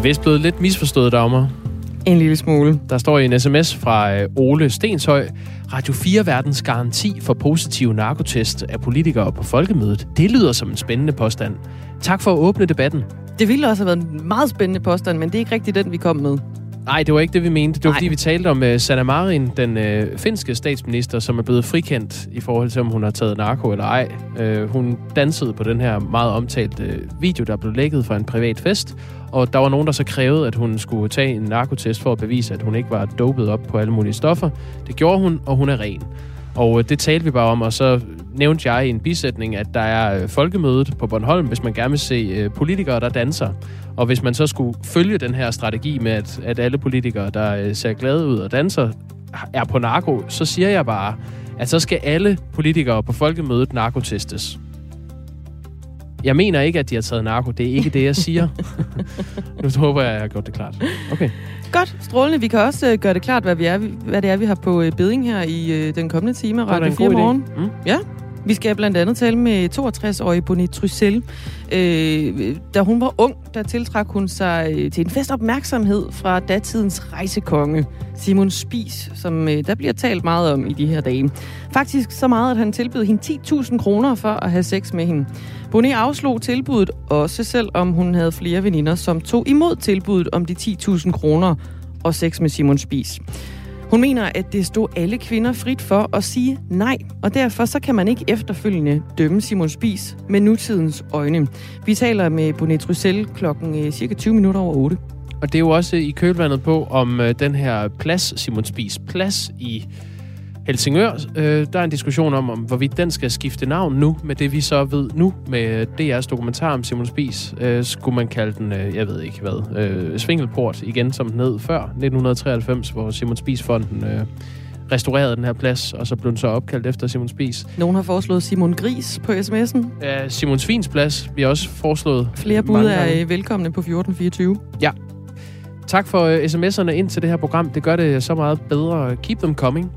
Er vist blevet lidt misforstået, Dagmar. En lille smule. Der står i en sms fra øh, Ole Stenshøj, Radio 4 verdens garanti for positiv narkotest af politikere på folkemødet. Det lyder som en spændende påstand. Tak for at åbne debatten. Det ville også have været en meget spændende påstand, men det er ikke rigtigt den, vi kom med. Nej, det var ikke det, vi mente. Det var Nej. fordi, vi talte om uh, Sanna Marin, den uh, finske statsminister, som er blevet frikendt i forhold til, om hun har taget narko eller ej. Uh, hun dansede på den her meget omtalte uh, video, der blev lækket fra en privat fest, og der var nogen, der så krævede, at hun skulle tage en narkotest for at bevise, at hun ikke var dopet op på alle mulige stoffer. Det gjorde hun, og hun er ren. Og det talte vi bare om, og så nævnte jeg i en bisætning, at der er folkemødet på Bornholm, hvis man gerne vil se politikere, der danser. Og hvis man så skulle følge den her strategi med, at, at alle politikere, der øh, ser glade ud og danser, er på narko, så siger jeg bare, at så skal alle politikere på folkemødet narkotestes. Jeg mener ikke, at de har taget narko. Det er ikke det, jeg siger. nu håber jeg, at jeg har gjort det klart. Okay. Godt, strålende. Vi kan også øh, gøre det klart, hvad, vi er, hvad det er, vi har på øh, beding her i den kommende time Radio en 4 god idé. morgen. Mm. Ja, vi skal blandt andet tale med 62-årige Bonnie Tryssel. Øh, da hun var ung, der tiltrak hun sig øh, til en fest opmærksomhed fra datidens rejsekonge, Simon Spis, som øh, der bliver talt meget om i de her dage. Faktisk så meget, at han tilbød hende 10.000 kroner for at have sex med hende. Bonnie afslog tilbuddet, også selvom hun havde flere veninder, som tog imod tilbuddet om de 10.000 kroner og sex med Simon Spis. Hun mener, at det stod alle kvinder frit for at sige nej, og derfor så kan man ikke efterfølgende dømme Simon Spis med nutidens øjne. Vi taler med Bonet Russell klokken øh, cirka 20 minutter over 8. Og det er jo også i kølvandet på, om øh, den her plads, Simon Spis plads i Helsingør, øh, der er en diskussion om, om, hvorvidt den skal skifte navn nu, med det vi så ved nu med DR's dokumentar om Simon Spies. Øh, skulle man kalde den, øh, jeg ved ikke hvad, øh, Svingelport igen, som den hed før 1993, hvor Simon Spies-fonden øh, restaurerede den her plads, og så blev den så opkaldt efter Simon Spies. Nogen har foreslået Simon Gris på sms'en. Øh, Simon Svins plads vi har også foreslået Flere bud mange gange. er øh, velkomne på 1424. Tak for øh, sms'erne ind til det her program. Det gør det så meget bedre. Keep them coming.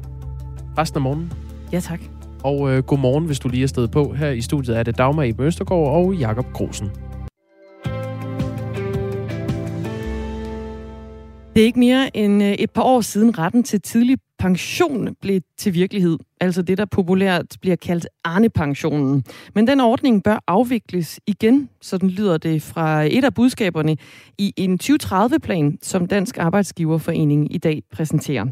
Resten af morgenen. Ja, tak. Og øh, god morgen, hvis du lige er stedet på. Her i studiet er det Dagmar i Østergaard og Jakob Grosen. Det er ikke mere end øh, et par år siden retten til tidlig pension blev til virkelighed. Altså det, der populært bliver kaldt Arne-pensionen. Men den ordning bør afvikles igen, sådan lyder det fra et af budskaberne i en 2030-plan, som Dansk Arbejdsgiverforening i dag præsenterer.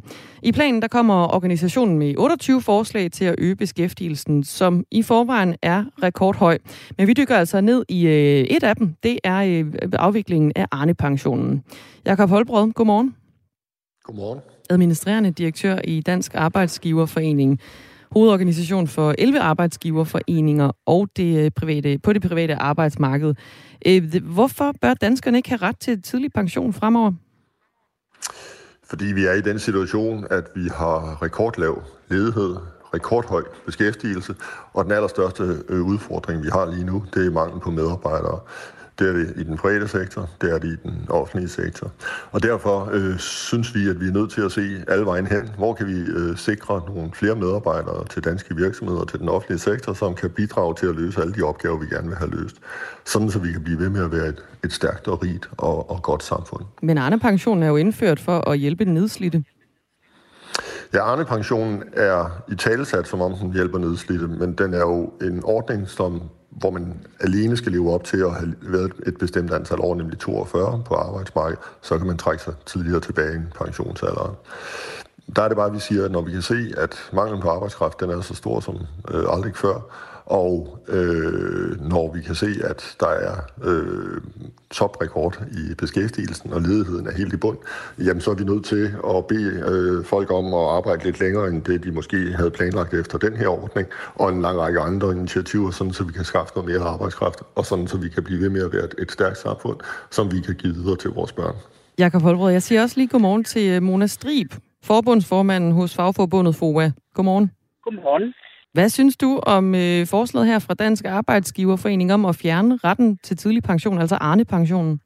I planen der kommer organisationen med 28 forslag til at øge beskæftigelsen, som i forvejen er rekordhøj. Men vi dykker altså ned i øh, et af dem. Det er øh, afviklingen af Arne-pensionen. Jakob Holbrød, godmorgen. Godmorgen. Administrerende direktør i Dansk Arbejdsgiverforening, hovedorganisation for 11 arbejdsgiverforeninger og det øh, private, på det private arbejdsmarked. Øh, hvorfor bør danskerne ikke have ret til tidlig pension fremover? Fordi vi er i den situation, at vi har rekordlav ledighed, rekordhøj beskæftigelse, og den allerstørste øh, udfordring, vi har lige nu, det er mangel på medarbejdere. Det er det i den private sektor, det er det i den offentlige sektor. Og derfor øh, synes vi, at vi er nødt til at se alle vejen hen. Hvor kan vi øh, sikre nogle flere medarbejdere til danske virksomheder og til den offentlige sektor, som kan bidrage til at løse alle de opgaver, vi gerne vil have løst. Sådan så vi kan blive ved med at være et, et stærkt og rigt og, og godt samfund. Men Arne-pensionen er jo indført for at hjælpe den nedslidte. Ja, Arne-pensionen er i talesat, som om den hjælper nedslidte, men den er jo en ordning, som, hvor man alene skal leve op til at have været et bestemt antal år, nemlig 42 på arbejdsmarkedet, så kan man trække sig tidligere tilbage i pensionsalderen. Der er det bare, at vi siger, at når vi kan se, at manglen på arbejdskraft den er så stor som øh, aldrig før, og øh, når vi kan se, at der er øh, toprekord i beskæftigelsen, og ledigheden er helt i bund, jamen så er vi nødt til at bede øh, folk om at arbejde lidt længere, end det de måske havde planlagt efter den her ordning, og en lang række andre initiativer, sådan så vi kan skaffe noget mere arbejdskraft, og sådan så vi kan blive ved med at være et, et stærkt samfund, som vi kan give videre til vores børn. Jakob Holbrød, jeg siger også lige godmorgen til øh, Mona Strib, forbundsformanden hos Fagforbundet FOA. Godmorgen. Godmorgen. Hvad synes du om øh, forslaget her fra Dansk Arbejdsgiverforening om at fjerne retten til tidlig pension, altså Arne-pensionen?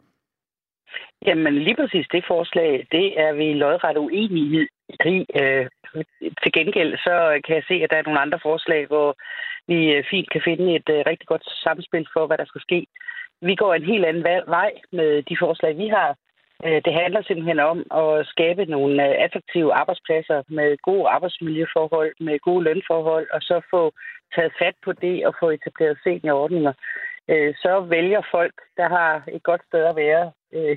Jamen lige præcis det forslag, det er vi lodret uenige i. Øh, til gengæld så kan jeg se, at der er nogle andre forslag, hvor vi øh, fint kan finde et øh, rigtig godt samspil for, hvad der skal ske. Vi går en helt anden vej med de forslag, vi har Øh, det handler simpelthen om at skabe nogle øh, attraktive arbejdspladser med gode arbejdsmiljøforhold, med gode lønforhold, og så få taget fat på det og få etableret seniorordninger. Øh, så vælger folk, der har et godt sted at være,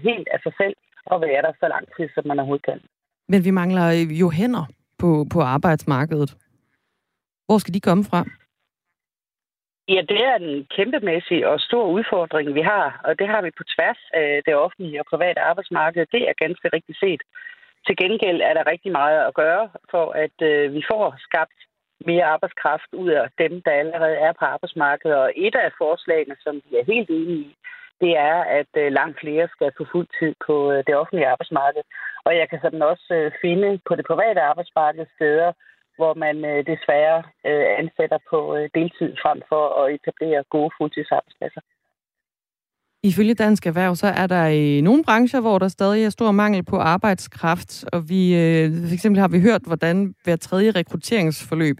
helt af sig selv og være der så lang tid, som man overhovedet kan. Men vi mangler jo hænder på, på arbejdsmarkedet. Hvor skal de komme fra? Ja, det er en kæmpemæssig og stor udfordring, vi har, og det har vi på tværs af det offentlige og private arbejdsmarked. Det er ganske rigtigt set. Til gengæld er der rigtig meget at gøre for, at øh, vi får skabt mere arbejdskraft ud af dem, der allerede er på arbejdsmarkedet. Og et af forslagene, som vi er helt enige i, det er, at øh, langt flere skal få fuld tid på øh, det offentlige arbejdsmarked. Og jeg kan sådan også øh, finde på det private arbejdsmarked steder, hvor man øh, desværre øh, ansætter på øh, deltid frem for at etablere gode fuldtidsarbejdspladser. Ifølge Dansk Erhverv, så er der i nogle brancher, hvor der stadig er stor mangel på arbejdskraft, og vi, øh, for eksempel har vi hørt, hvordan hver tredje rekrutteringsforløb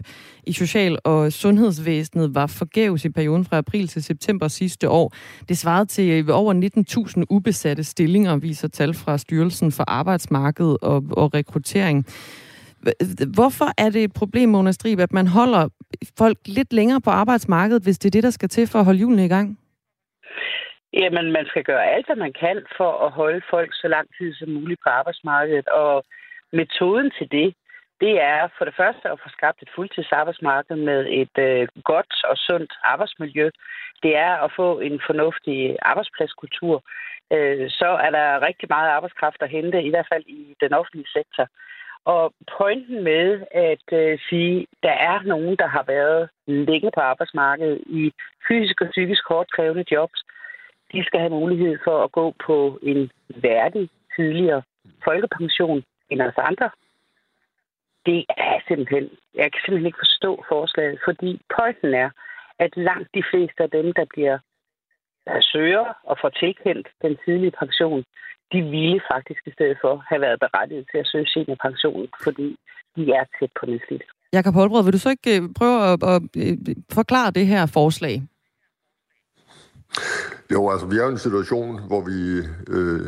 i social- og sundhedsvæsenet var forgæves i perioden fra april til september sidste år. Det svarede til over 19.000 ubesatte stillinger, viser tal fra Styrelsen for Arbejdsmarked og, og Rekruttering. Hvorfor er det et problem, Mona Strib, at man holder folk lidt længere på arbejdsmarkedet, hvis det er det, der skal til for at holde julen i gang? Jamen, man skal gøre alt, hvad man kan for at holde folk så lang tid som muligt på arbejdsmarkedet. Og metoden til det, det er for det første at få skabt et fuldtidsarbejdsmarked med et øh, godt og sundt arbejdsmiljø. Det er at få en fornuftig arbejdspladskultur. Øh, så er der rigtig meget arbejdskraft at hente, i hvert fald i den offentlige sektor. Og pointen med at øh, sige, der er nogen, der har været længe på arbejdsmarkedet i fysisk og psykisk hårdt krævende jobs, de skal have mulighed for at gå på en værdig tidligere folkepension end os andre. Det er simpelthen, jeg kan simpelthen ikke forstå forslaget, fordi pointen er, at langt de fleste af dem, der bliver søger og får tilkendt den tidlige pension, de ville faktisk i stedet for have været berettiget til at søge seniorpension, fordi de er tæt på nedslidt. Jakob Holbrød, vil du så ikke øh, prøve at, at, øh, forklare det her forslag? Jo, altså vi er jo i en situation, hvor vi øh,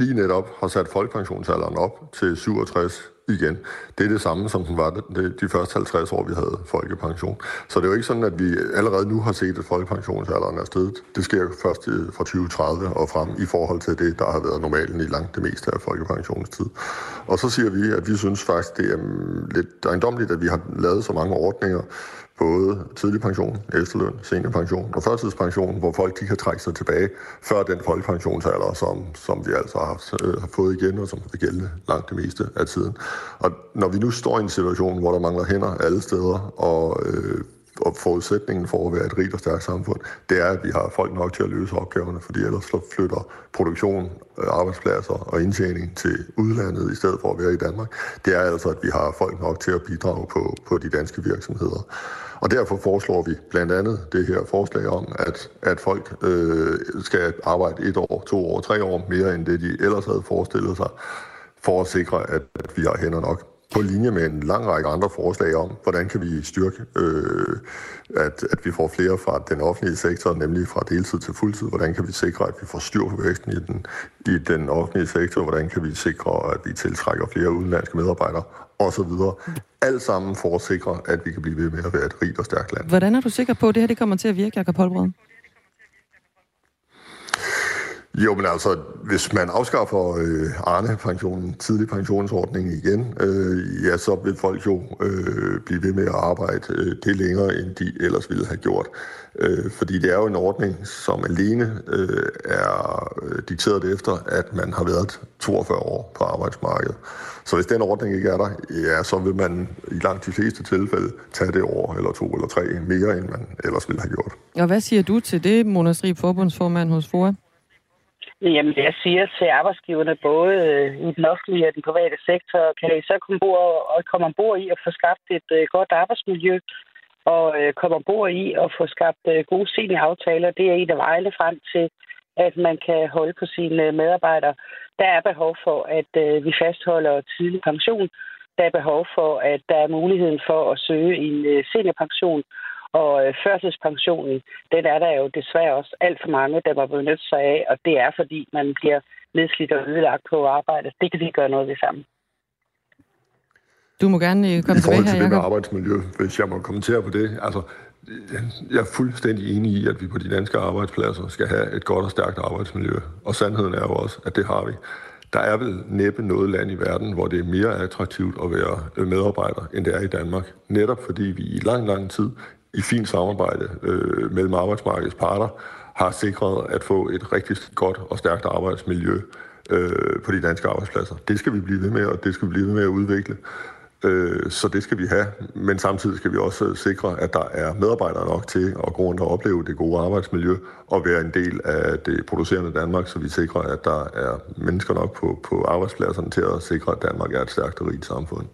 lige netop har sat folkepensionsalderen op til 67 igen. Det er det samme, som den var det, de første 50 år, vi havde folkepension. Så det er jo ikke sådan, at vi allerede nu har set, at folkepensionsalderen er steget. Det sker først fra 2030 og frem i forhold til det, der har været normalen i langt det meste af folkepensionstid. Og så siger vi, at vi synes faktisk, det er lidt ejendomligt, at vi har lavet så mange ordninger, både tidlig pension, efterløn, seniorpension og førtidspension, hvor folk de kan trække sig tilbage før den folkepensionsalder, som, som vi altså har, øh, har fået igen, og som vil gælde langt det meste af tiden. Og når vi nu står i en situation, hvor der mangler hænder alle steder, og øh, og forudsætningen for at være et rigt og stærkt samfund, det er, at vi har folk nok til at løse opgaverne, fordi ellers flytter produktion, øh, arbejdspladser og indtjening til udlandet i stedet for at være i Danmark. Det er altså, at vi har folk nok til at bidrage på, på de danske virksomheder. Og derfor foreslår vi blandt andet det her forslag om, at, at folk øh, skal arbejde et år, to år, tre år mere end det, de ellers havde forestillet sig, for at sikre, at, at vi har hænder nok på linje med en lang række andre forslag om, hvordan kan vi styrke, øh, at, at vi får flere fra den offentlige sektor, nemlig fra deltid til fuldtid. Hvordan kan vi sikre, at vi får styr på væksten i den, i den offentlige sektor? Hvordan kan vi sikre, at vi tiltrækker flere udenlandske medarbejdere? Og så videre. Alt sammen for at sikre, at vi kan blive ved med at være et rigt og stærkt land. Hvordan er du sikker på, at det her det kommer til at virke, Jacob Holbrød? Jo, men altså, hvis man afskaffer øh, Arne-pensionen, tidlig pensionsordning igen, øh, ja, så vil folk jo øh, blive ved med at arbejde øh, det længere, end de ellers ville have gjort. Øh, fordi det er jo en ordning, som alene øh, er øh, dikteret efter, at man har været 42 år på arbejdsmarkedet. Så hvis den ordning ikke er der, ja, så vil man i langt de fleste tilfælde tage det år eller to eller tre mere, end man ellers ville have gjort. Og hvad siger du til det, Mona Strib, forbundsformand hos FOA? Jamen, jeg siger til arbejdsgiverne, både øh, i den offentlige og den private sektor, kan I så komme ombord, og komme ombord i at få skabt et øh, godt arbejdsmiljø, og øh, komme ombord i at få skabt gode senioraftaler. Det er en af vejene frem til, at man kan holde på sine medarbejdere. Der er behov for, at vi fastholder tidlig pension. Der er behov for, at der er muligheden for at søge en seniorpension. Og øh, førtidspensionen, den er der jo desværre også alt for mange, der må benytte sig af, og det er fordi, man bliver nedslidt og ødelagt på arbejde. Det kan vi gøre noget ved sammen. Du må gerne øh, komme tilbage her, I forhold til det med arbejdsmiljø, hvis jeg må kommentere på det, altså, jeg er fuldstændig enig i, at vi på de danske arbejdspladser skal have et godt og stærkt arbejdsmiljø. Og sandheden er jo også, at det har vi. Der er vel næppe noget land i verden, hvor det er mere attraktivt at være øh, medarbejder, end det er i Danmark. Netop fordi vi i lang, lang tid i fint samarbejde øh, mellem arbejdsmarkedets parter har sikret at få et rigtig godt og stærkt arbejdsmiljø øh, på de danske arbejdspladser. Det skal vi blive ved med, og det skal vi blive ved med at udvikle. Øh, så det skal vi have, men samtidig skal vi også sikre, at der er medarbejdere nok til at gå rundt og opleve det gode arbejdsmiljø og være en del af det producerende Danmark, så vi sikrer, at der er mennesker nok på, på arbejdspladserne til at sikre, at Danmark er et stærkt og rigt samfund.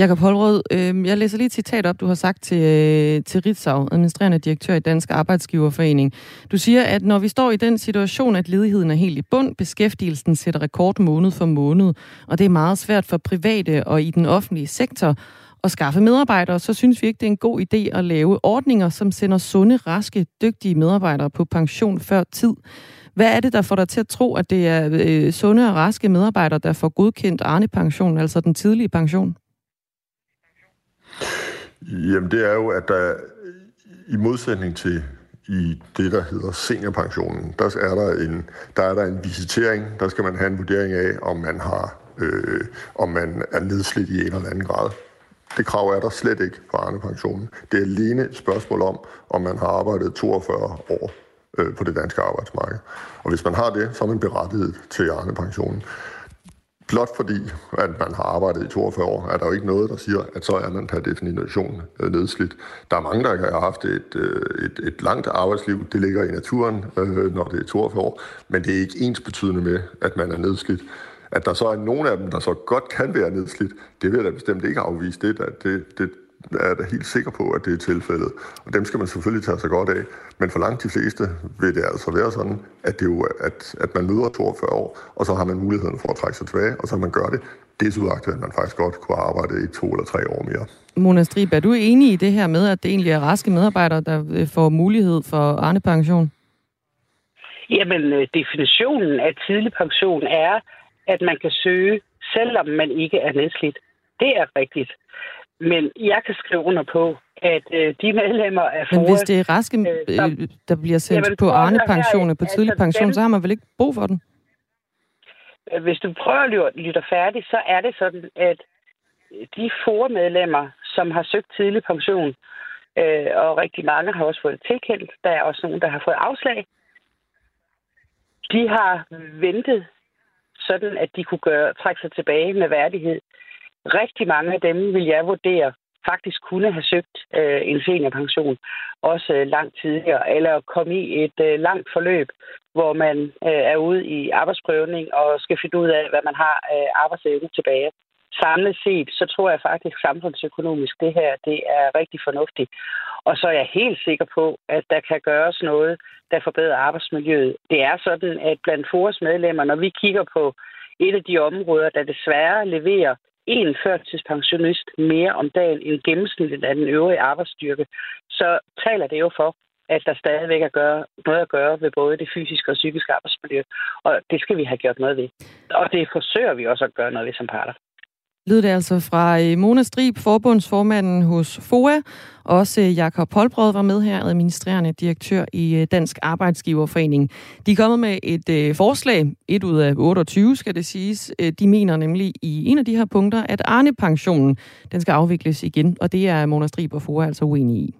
Jakob Holrød, øh, jeg læser lige et citat op, du har sagt til, øh, til Ritzau, administrerende direktør i Dansk Arbejdsgiverforening. Du siger, at når vi står i den situation, at ledigheden er helt i bund, beskæftigelsen sætter rekord måned for måned, og det er meget svært for private og i den offentlige sektor at skaffe medarbejdere, så synes vi ikke, det er en god idé at lave ordninger, som sender sunde, raske, dygtige medarbejdere på pension før tid. Hvad er det, der får dig til at tro, at det er øh, sunde og raske medarbejdere, der får godkendt Arne-pension, altså den tidlige pension? Jamen det er jo, at der i modsætning til i det, der hedder seniorpensionen, der er der en, der er der en visitering. Der skal man have en vurdering af, om man, har, øh, om man er nedslidt i en eller anden grad. Det krav er der slet ikke på Arne-pensionen. Det er alene et spørgsmål om, om man har arbejdet 42 år øh, på det danske arbejdsmarked. Og hvis man har det, så er man berettiget til Arne-pensionen. Blot fordi, at man har arbejdet i 42 år, er der jo ikke noget, der siger, at så er man per definition øh, nedslidt. Der er mange, der har haft et, øh, et, et langt arbejdsliv. Det ligger i naturen, øh, når det er 42 år. Men det er ikke ens betydende med, at man er nedslidt. At der så er nogen af dem, der så godt kan være nedslidt, det vil jeg da bestemt ikke afvise. Det, det, det er jeg da helt sikker på, at det er tilfældet. Og dem skal man selvfølgelig tage sig godt af. Men for langt de fleste vil det altså være sådan, at, det jo, at, at man møder 42 år, og så har man muligheden for at trække sig tilbage, og så man gør det. Desudagtet, at man faktisk godt kunne arbejde i to eller tre år mere. Mona Strib, er du enig i det her med, at det egentlig er raske medarbejdere, der øh, får mulighed for Arne-pension? Jamen, øh, definitionen af tidlig pension er, at man kan søge, selvom man ikke er nedslidt. Det er rigtigt. Men jeg kan skrive under på, at øh, de medlemmer af Men hvis FOA, det er raske, øh, som- øh, der bliver sendt Jamen, på prøv at høre Arne-pension her, og på tidlig altså, pension, dem- så har man vel ikke brug for den? øh, hvis du prøver at lytte- færdigt, så er det sådan, at de FOA-medlemmer, som har søgt tidlig pension, øh, og rigtig mange har også fået det tilkendt, der er også nogen, der har fået afslag, de har ventet sådan, at de kunne gøre, trække sig tilbage med værdighed. Rigtig mange af dem vil jeg vurdere faktisk kunne have søgt øh, en seniorpension, også øh, langt tidligere, eller komme i et øh, langt forløb, hvor man øh, er ude i arbejdsprøvning og skal finde ud af, hvad man har øh, arbejdsevne tilbage. Samlet set, så tror jeg faktisk samfundsøkonomisk, det her det er rigtig fornuftigt. Og så er jeg helt sikker på, at der kan gøres noget, der forbedrer arbejdsmiljøet. Det er sådan, at blandt FORES medlemmer, når vi kigger på et af de områder, der desværre leverer en førtidspensionist mere om dagen end gennemsnittet af den øvrige arbejdsstyrke, så taler det jo for, at der stadigvæk er gøre, noget at gøre ved både det fysiske og psykiske arbejdsmiljø. Og det skal vi have gjort noget ved. Og det forsøger vi også at gøre noget ved som parter. Lød det altså fra øh, Mona Strib, forbundsformanden hos FOA. Også øh, Jakob Holbrød var med her, administrerende direktør i øh, Dansk Arbejdsgiverforening. De er kommet med et forslag, et ud af 28 skal det siges. De mener nemlig i en af de her punkter, at Arne-pensionen den skal afvikles igen, og det er Mona Strib og FOA altså uenige i.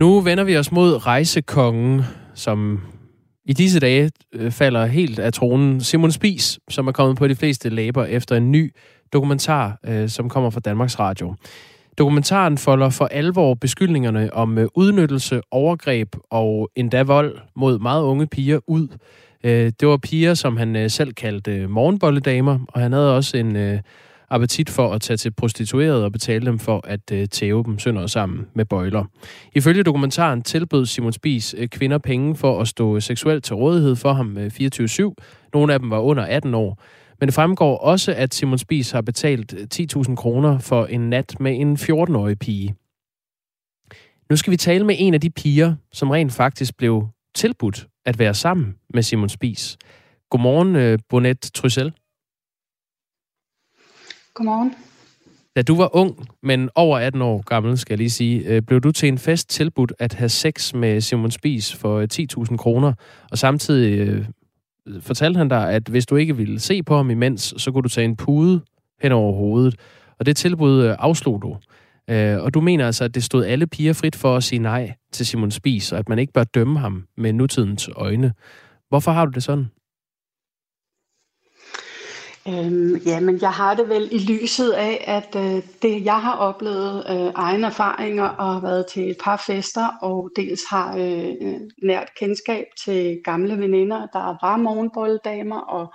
Nu vender vi os mod rejsekongen, som I disse dage øh, falder helt af tronen Simon Spis, som er kommet på de fleste læber efter en ny dokumentar, øh, som kommer fra Danmarks Radio. Dokumentaren folder for alvor beskyldningerne om øh, udnyttelse, overgreb og endda vold mod meget unge piger ud. Det var piger, som han selv kaldte morgenbolledamer, og han havde også en appetit for at tage til prostituerede og betale dem for at øh, tæve dem sønder sammen med bøjler. Ifølge dokumentaren tilbød Simon Spies øh, kvinder penge for at stå seksuelt til rådighed for ham øh, 24-7. Nogle af dem var under 18 år. Men det fremgår også, at Simon Spies har betalt 10.000 kroner for en nat med en 14-årig pige. Nu skal vi tale med en af de piger, som rent faktisk blev tilbudt at være sammen med Simon Spies. Godmorgen, Bonette Tryssel. Godmorgen. Da du var ung, men over 18 år gammel, skal jeg lige sige, øh, blev du til en fest tilbudt at have sex med Simon Spies for øh, 10.000 kroner, og samtidig øh, fortalte han dig, at hvis du ikke ville se på ham imens, så kunne du tage en pude hen over hovedet. Og det tilbud afslog du. Og du mener altså, at det stod alle piger frit for at sige nej til Simon Spies, og at man ikke bør dømme ham med nutidens øjne. Hvorfor har du det sådan? Øhm, ja, men jeg har det vel i lyset af, at øh, det jeg har oplevet øh, egne erfaringer og har været til et par fester, og dels har øh, øh nært kendskab til gamle veninder, der var morgenbolddamer, og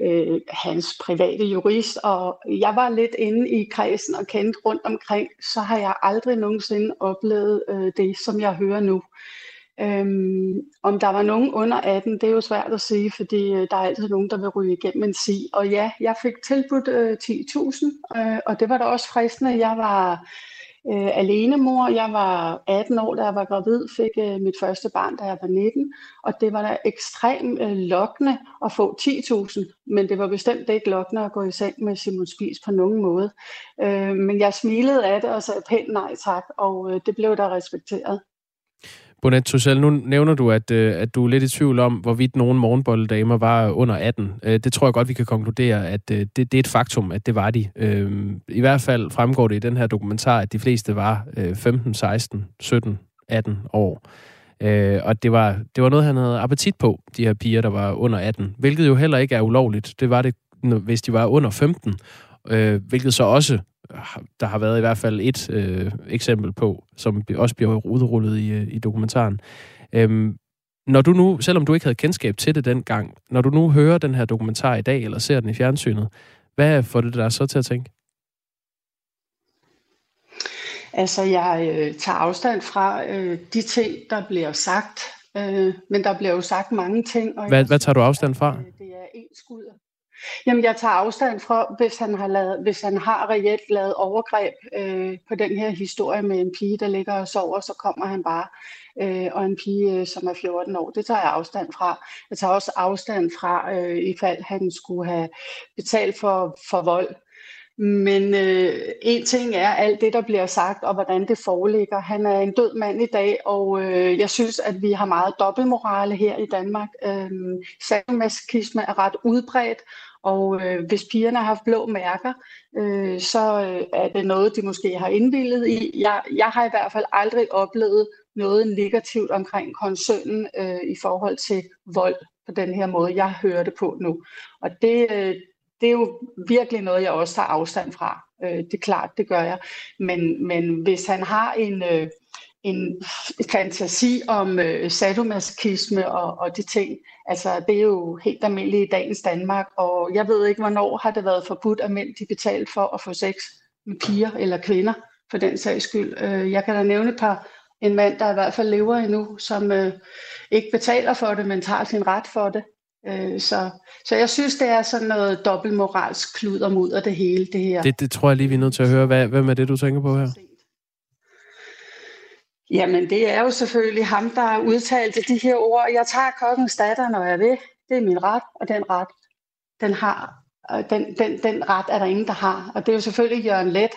øh, hans private jurist, og jeg var lidt inde i kredsen og kendte rundt omkring, så har jeg aldrig nogensinde oplevet øh, det, som jeg hører nu. Øhm, om der var nogen under 18, det er jo svært at sige, fordi øh, der er altid nogen, der vil ryge igennem en sig. Og ja, jeg fik tilbudt øh, 10.000, øh, og det var da også fristende. Jeg var øh, alenemor, jeg var 18 år, da jeg var gravid, fik øh, mit første barn, da jeg var 19, og det var da ekstremt øh, lokkende at få 10.000, men det var bestemt ikke lokkende at gå i seng med Simon Spis på nogen måde. Øh, men jeg smilede af det og sagde pænt nej tak, og øh, det blev der respekteret. Bonet Tussel, nu nævner du, at, øh, at du er lidt i tvivl om, hvorvidt nogen morgenbolddamer var under 18. Øh, det tror jeg godt, vi kan konkludere, at øh, det, det er et faktum, at det var de. Øhm, I hvert fald fremgår det i den her dokumentar, at de fleste var 15, 16, 17, 18 år. Og det var, det var noget, han havde appetit på, de her piger, der var under 18. Hvilket jo heller ikke er ulovligt. Det var det, hvis de var under 15. Hvilket så også der har været i hvert fald et øh, eksempel på, som også bliver udrullet i, øh, i dokumentaren. Øhm, når du nu, selvom du ikke havde kendskab til det dengang, når du nu hører den her dokumentar i dag, eller ser den i fjernsynet, hvad får det der så til at tænke? Altså, jeg øh, tager afstand fra øh, de ting, der bliver sagt, øh, men der bliver jo sagt mange ting. Og hvad, hvad tager du afstand fra? Øh, det er en skud Jamen, jeg tager afstand fra, hvis han har, lavet, hvis han har reelt lavet overgreb øh, på den her historie med en pige, der ligger og sover, så kommer han bare. Øh, og en pige, øh, som er 14 år. Det tager jeg afstand fra. Jeg tager også afstand fra, øh, i fald han skulle have betalt for, for vold. Men øh, en ting er alt det, der bliver sagt, og hvordan det foreligger. Han er en død mand i dag, og øh, jeg synes, at vi har meget dobbeltmorale her i Danmark. Øh, Sadomasochisme er ret udbredt, og øh, hvis pigerne har haft blå mærker, øh, så øh, er det noget, de måske har indvildet i. Jeg, jeg har i hvert fald aldrig oplevet noget negativt omkring koncernen øh, i forhold til vold på den her måde, jeg hører det på nu. Og det, øh, det er jo virkelig noget, jeg også tager afstand fra. Øh, det er klart, det gør jeg. Men, men hvis han har en... Øh, en fantasi om øh, sadomasochisme og, og de ting. Altså, det er jo helt almindeligt i dagens Danmark, og jeg ved ikke, hvornår har det været forbudt, at mænd de betalt for at få sex med piger eller kvinder, for den sags skyld. Øh, jeg kan da nævne et par, en mand, der i hvert fald lever endnu, som øh, ikke betaler for det, men tager sin ret for det. Øh, så, så jeg synes, det er sådan noget dobbeltmoralsk klud og mud af det hele, det her. Det, det tror jeg lige, vi er nødt til at høre. Hvad, hvem er det, du tænker på her? Jamen, det er jo selvfølgelig ham, der har udtalt de her ord. Jeg tager kokkens datter, når jeg vil. Det er min ret, og den ret, den har, øh, den, den, den ret er der ingen, der har. Og det er jo selvfølgelig Jørgen Let,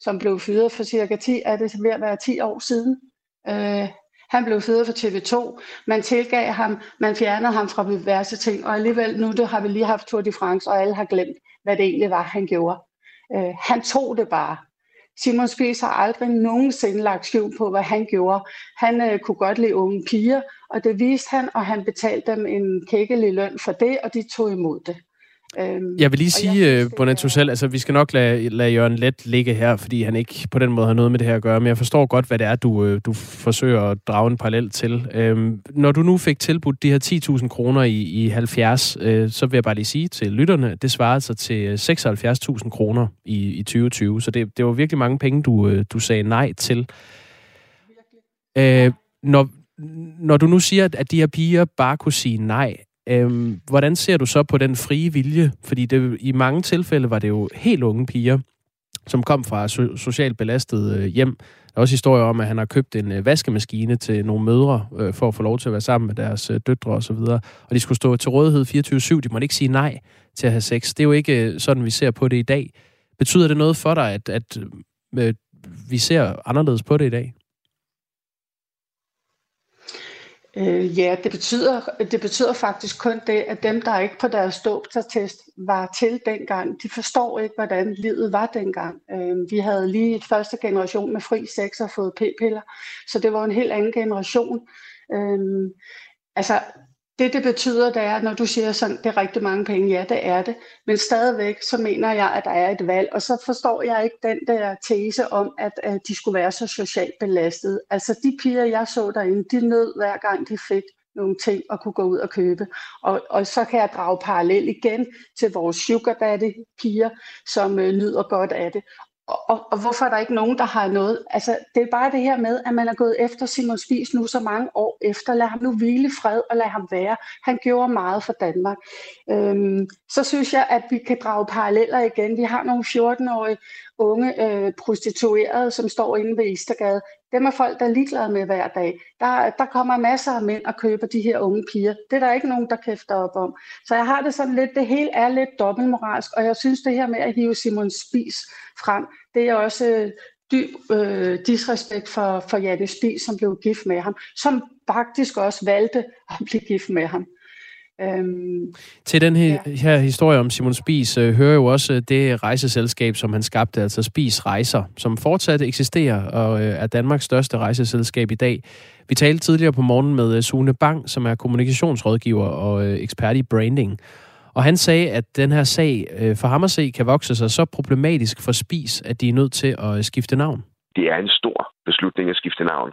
som blev fyret for cirka 10, er det ved at være 10 år siden. Øh, han blev fyret for TV2. Man tilgav ham, man fjernede ham fra diverse ting, og alligevel nu det har vi lige haft Tour de France, og alle har glemt, hvad det egentlig var, han gjorde. Øh, han tog det bare. Simon Spies har aldrig nogensinde lagt skjul på, hvad han gjorde. Han øh, kunne godt lide unge piger, og det viste han, og han betalte dem en kækkelig løn for det, og de tog imod det. Øhm, jeg vil lige sige, uh, Bonet Tussel, altså vi skal nok lade, lade Jørgen Let ligge her, fordi han ikke på den måde har noget med det her at gøre, men jeg forstår godt, hvad det er, du, øh, du forsøger at drage en parallel til. Øhm, når du nu fik tilbudt de her 10.000 kroner i, i 70, øh, så vil jeg bare lige sige til lytterne, det svarede sig til 76.000 kroner i, i 2020, så det, det var virkelig mange penge, du, øh, du sagde nej til. Øh, når, når du nu siger, at de her piger bare kunne sige nej, Øhm, hvordan ser du så på den frie vilje? Fordi det, i mange tilfælde var det jo helt unge piger, som kom fra so- socialt belastet øh, hjem. Der er også historier om, at han har købt en øh, vaskemaskine til nogle mødre, øh, for at få lov til at være sammen med deres øh, døtre osv. Og, og de skulle stå til rådighed 24-7. De måtte ikke sige nej til at have sex. Det er jo ikke øh, sådan, vi ser på det i dag. Betyder det noget for dig, at, at øh, vi ser anderledes på det i dag? Øh, ja, det betyder, det betyder faktisk kun det, at dem, der ikke på deres dåbsattest var til dengang, de forstår ikke, hvordan livet var dengang. Øh, vi havde lige et første generation med fri sex og fået p-piller, så det var en helt anden generation. Øh, altså, det, det betyder, det er, når du siger sådan, det er rigtig mange penge, ja, det er det. Men stadigvæk, så mener jeg, at der er et valg. Og så forstår jeg ikke den der tese om, at, at de skulle være så socialt belastet. Altså, de piger, jeg så derinde, de nød hver gang, de fik nogle ting at kunne gå ud og købe. Og, og så kan jeg drage parallel igen til vores sugar daddy piger, som øh, nyder godt af det og, og hvorfor er der ikke nogen, der har noget? Altså, det er bare det her med, at man er gået efter Simon Spies nu så mange år efter. Lad ham nu hvile i fred, og lad ham være. Han gjorde meget for Danmark. Øhm, så synes jeg, at vi kan drage paralleller igen. Vi har nogle 14-årige unge øh, prostituerede, som står inde ved Istergade. Dem er folk, der er ligeglade med hver dag. Der, der kommer masser af mænd og køber de her unge piger. Det er der ikke nogen, der kæfter op om. Så jeg har det sådan lidt, det hele er lidt dobbeltmoralsk, og jeg synes det her med at hive Simon Spis frem, det er også øh, dyb øh, disrespekt for, for Janne Spis, som blev gift med ham, som faktisk også valgte at blive gift med ham. Øhm, Til den her, ja. her historie om Simon Spis øh, hører jo også det rejseselskab, som han skabte, altså Spis Rejser, som fortsat eksisterer og øh, er Danmarks største rejseselskab i dag. Vi talte tidligere på morgen med øh, Sune Bang, som er kommunikationsrådgiver og øh, ekspert i branding. Og han sagde, at den her sag øh, for ham at se kan vokse sig så problematisk for Spis, at de er nødt til at øh, skifte navn. Det er en stor beslutning at skifte navn.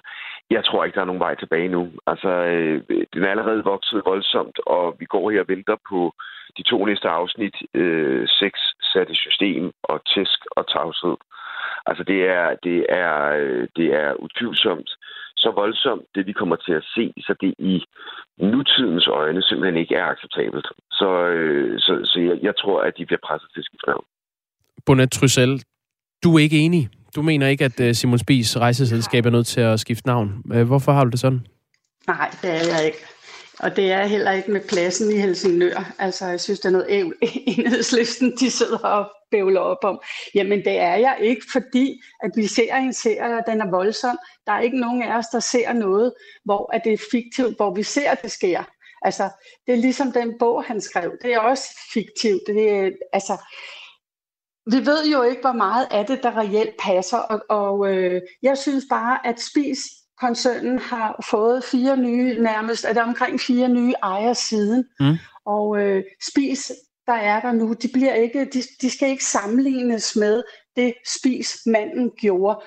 Jeg tror ikke, der er nogen vej tilbage nu. Altså, øh, den er allerede vokset voldsomt, og vi går her og venter på de to næste afsnit. Øh, sex sat i system og tæsk og tavshed. Altså, det er, det er, øh, det er utvivlsomt så voldsomt, det vi kommer til at se, så det i nutidens øjne simpelthen ikke er acceptabelt. Så, øh, så, så jeg, jeg tror, at de bliver presset til skifte navn. Bonnet du er ikke enig du mener ikke, at øh, Simon Spies rejseselskab er nødt til at skifte navn. Øh, hvorfor har du det sådan? Nej, det er jeg ikke. Og det er heller ikke med pladsen i Helsingør. Altså, jeg synes, det er noget ævl, enhedslisten, de sidder og bævler op om. Jamen, det er jeg ikke, fordi at vi ser en serie, og den er voldsom. Der er ikke nogen af os, der ser noget, hvor at det er fiktivt, hvor vi ser, at det sker. Altså, det er ligesom den bog, han skrev. Det er også fiktivt. Det er, altså, vi ved jo ikke, hvor meget af det, der reelt passer, og, og øh, jeg synes bare, at Spis koncernen har fået fire nye, nærmest er der omkring fire nye ejere siden. Mm. Og øh, Spis, der er der nu, de, bliver ikke, de, de skal ikke sammenlignes med det Spis manden gjorde.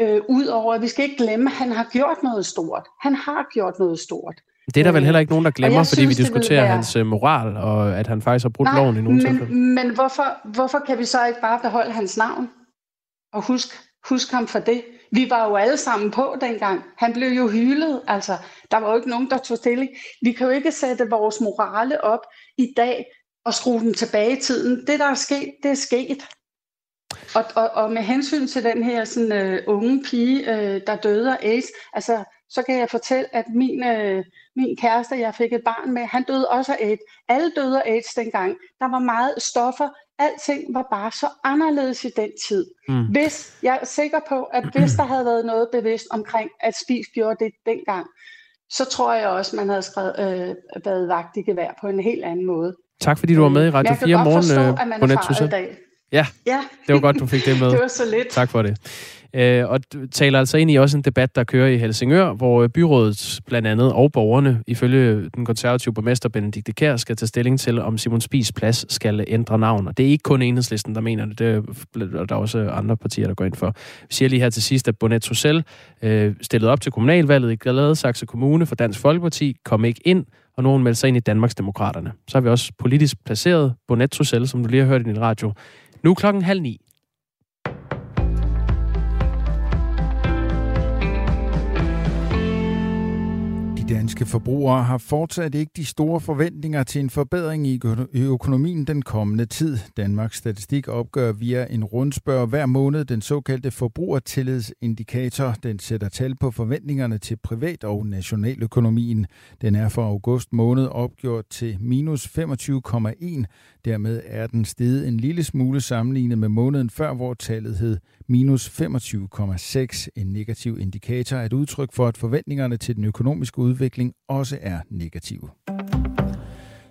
Øh, Udover, at vi skal ikke glemme, at han har gjort noget stort. Han har gjort noget stort. Det er der vel heller ikke nogen, der glemmer, fordi synes, vi diskuterer være... hans uh, moral, og at han faktisk har brudt Nej, loven i nogle men, tilfælde. Men hvorfor, hvorfor kan vi så ikke bare beholde hans navn? Og husk, husk ham for det. Vi var jo alle sammen på dengang. Han blev jo hylet. Altså, der var jo ikke nogen, der tog stilling. Vi kan jo ikke sætte vores morale op i dag og skrue den tilbage i tiden. Det, der er sket, det er sket. Og, og, og med hensyn til den her sådan, uh, unge pige, uh, der døde af AIDS, altså, så kan jeg fortælle, at min, uh, min kæreste, jeg fik et barn med, han døde også af AIDS. Alle døde af AIDS dengang. Der var meget stoffer. Alting var bare så anderledes i den tid. Mm. Hvis, jeg er sikker på, at hvis der havde været noget bevidst omkring, at Spis gjorde det dengang, så tror jeg også, man havde skrevet, øh, været vagt i gevær på en helt anden måde. Tak fordi du var med i Radio 4 morgen, Bonnet Tusse. Ja, Ja, det var godt, du fik det med. det var så lidt. Tak for det. Øh, og taler altså ind i også en debat, der kører i Helsingør, hvor byrådet blandt andet og borgerne, ifølge den konservative borgmester Benedikte Kær, skal tage stilling til, om Simon Spies plads skal ændre navn. Og det er ikke kun enhedslisten, der mener det. det er, der er også andre partier, der går ind for. Vi siger lige her til sidst, at Bonnet Tussel øh, stillede op til kommunalvalget i Gladsaxe Kommune for Dansk Folkeparti, kom ikke ind, og nogen meldte sig ind i Danmarks Demokraterne. Så har vi også politisk placeret Bonnet Tussel, som du lige har hørt i din radio. Nu er klokken halv ni. De danske forbrugere har fortsat ikke de store forventninger til en forbedring i økonomien den kommende tid. Danmarks Statistik opgør via en rundspørg hver måned den såkaldte forbrugertillidsindikator. Den sætter tal på forventningerne til privat- og nationaløkonomien. Den er for august måned opgjort til minus 25,1. Dermed er den steget en lille smule sammenlignet med måneden før, hvor tallet hed minus 25,6. En negativ indikator er et udtryk for, at forventningerne til den økonomiske udvikling udvikling også er negative.